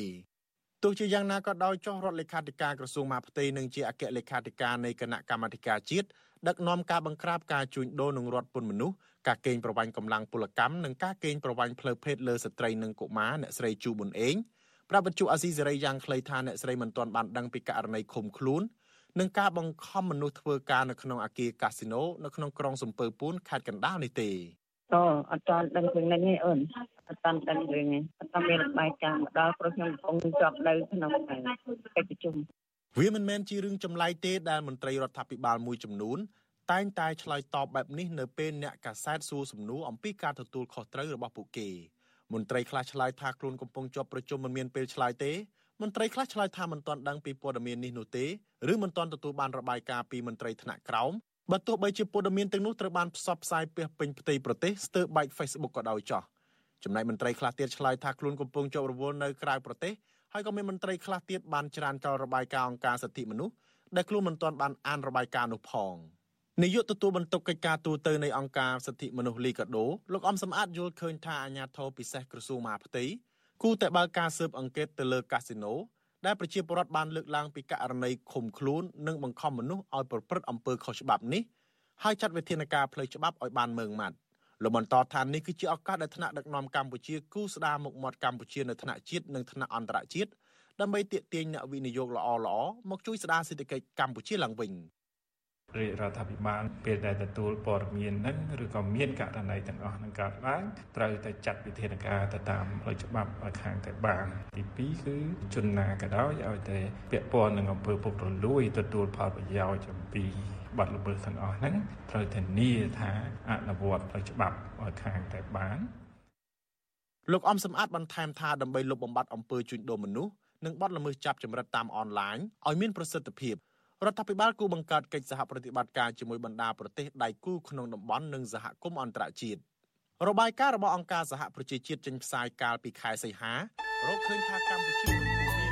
ទោះជាយ៉ាងណាក៏ដោយចុះរដ្ឋលេខាធិការក្រសួងមហាផ្ទៃនិងជាអគ្គលេខាធិការនៃគណៈកម្មាធិការជាតិដឹកនាំការបង្ក្រាបការជួញដូរនឹងរដ្ឋពន្ធមនុស្ស ការកេងប្រវ័ញ្ចកម្លាំងពលកម្មនិងការកេងប្រវ័ញ្ចផ្លូវភេទលើស្ត្រីនិងកុមារអ្នកស្រីជូប៊ុនអេងប្រាប់វិទ្យុអាស៊ីសេរីយ៉ាងខ្លីថាអ្នកស្រីមិនទាន់បានដឹងពីករណីឃុំខ្លួននិងការបង្ខំមនុស្សធ្វើការនៅក្នុងអគារកាស៊ីណូនៅក្នុងក្រុងសំពើពួនខេត្តកណ្ដាលនេះទេអូអត់ទាន់ដឹងរឿងនេះទេអូនអត់ទាន់ដឹងរឿងនេះអត់ទាន់មានរបាយការណ៍មកដល់ព្រោះខ្ញុំកំពុងជាប់នៅក្នុងកិច្ចប្រជុំវាមិនមែនជារឿងចម្លែកទេដែលមន្ត្រីរដ្ឋាភិបាលមួយចំនួន តែងតែឆ្លើយតបបែបនេះនៅពេលអ្នកកាសែតសួរសំណួរអំពីការទទួលខុសត្រូវរបស់ពួកគេមន្ត្រីខ្លះឆ្លើយថាខ្លួនកំពុងជាប់ប្រជុំមិនមានពេលឆ្លើយទេមន្ត្រីខ្លះឆ្លើយថាមិនទាន់ដឹងពីព័ត៌មាននេះនោះទេឬមិនទាន់ទទួលបានរបាយការណ៍ពីមន្ត្រីថ្នាក់ក្រោមបើទោះបីជាព័ត៌មានទាំងនោះត្រូវបានផ្សព្វផ្សាយពាសពេញផ្ទៃប្រទេសស្ទើរបែក Facebook ក៏ដោយចោះចំណែកមន្ត្រីខ្លះទៀតឆ្លើយថាខ្លួនកំពុងជាប់រវល់នៅក្រៅប្រទេសហើយក៏មានមន្ត្រីខ្លះទៀតបានច្រានចោលរបាយការណ៍អង្គការសិទ្ធិមនុស្សដែលខ្លួនមិនទាន់បានអានរបាយការណ៍នោះផង នាយកទទួលបន្ទុកកិច្ចការទូតនៃអង្គការសិទ្ធិមនុស្សលីកាដូលោកអំសំអាតយល់ឃើញថាអាញាធរពិសេសក្រសួងមហាផ្ទៃគូតែបើកការស៊ើបអង្កេតទៅលើកាស៊ីណូដែលប្រជាពលរដ្ឋបានលើកឡើងពីករណីឃុំខ្លួននិងបង្ខំមនុស្សឲ្យប្រព្រឹត្តអំពើខុសច្បាប់នេះហើយចាត់វិធានការផ្លូវច្បាប់ឲ្យបានម៉ឺងម៉ាត់លោកបន្តថានេះគឺជាឱកាសដែលថ្នាក់ដឹកនាំកម្ពុជាគូស្ដារមុខមាត់កម្ពុជានៅថ្នាក់ជាតិនិងថ្នាក់អន្តរជាតិដើម្បីទាក់ទាញអ្នកវិនិយោគល្អៗមកជួយស្ដារសេដ្ឋកិច្ចកម្ពុជាឡើងវិញ រាជរដ្ឋាភិបាលពេលដែលទទួលព័ត៌មានហ្នឹងឬក៏មានករណីទាំងអស់ហ្នឹងកើតឡើងត្រូវតែចាត់វិធានការទៅតាមផ្លូវច្បាប់ឲ្យខាងតែបានទី2គឺជនណាក៏ដោយឲ្យតែពាក់ព័ន្ធនឹងអំពើពុករលួយទទួលផលប្រយោជន៍អំពីបទល្មើសទាំងអស់ហ្នឹងត្រូវធានាថាអនុវត្តដោយច្បាប់ឲ្យខាងតែបានលោកអំសំអាតបន្ថែមថាដើម្បីលុបបំបាត់អំពើជួញដូរមនុស្សនិងបទល្មើសចាប់ចម្រិតតាមអនឡាញឲ្យមានប្រសិទ្ធភាព រដ្ឋាភិបាលគូបង្កើតកិច្ចសហប្រតិបត្តិការជាមួយបណ្ដាប្រទេសដៃគូក្នុងតំបន់និងសហគមន៍អន្តរជាតិរបាយការណ៍របស់អង្គការសហប្រជាជាតិចេញផ្សាយកាលពីខែសីហារកឃើញថាកម្ពុជាកំពុង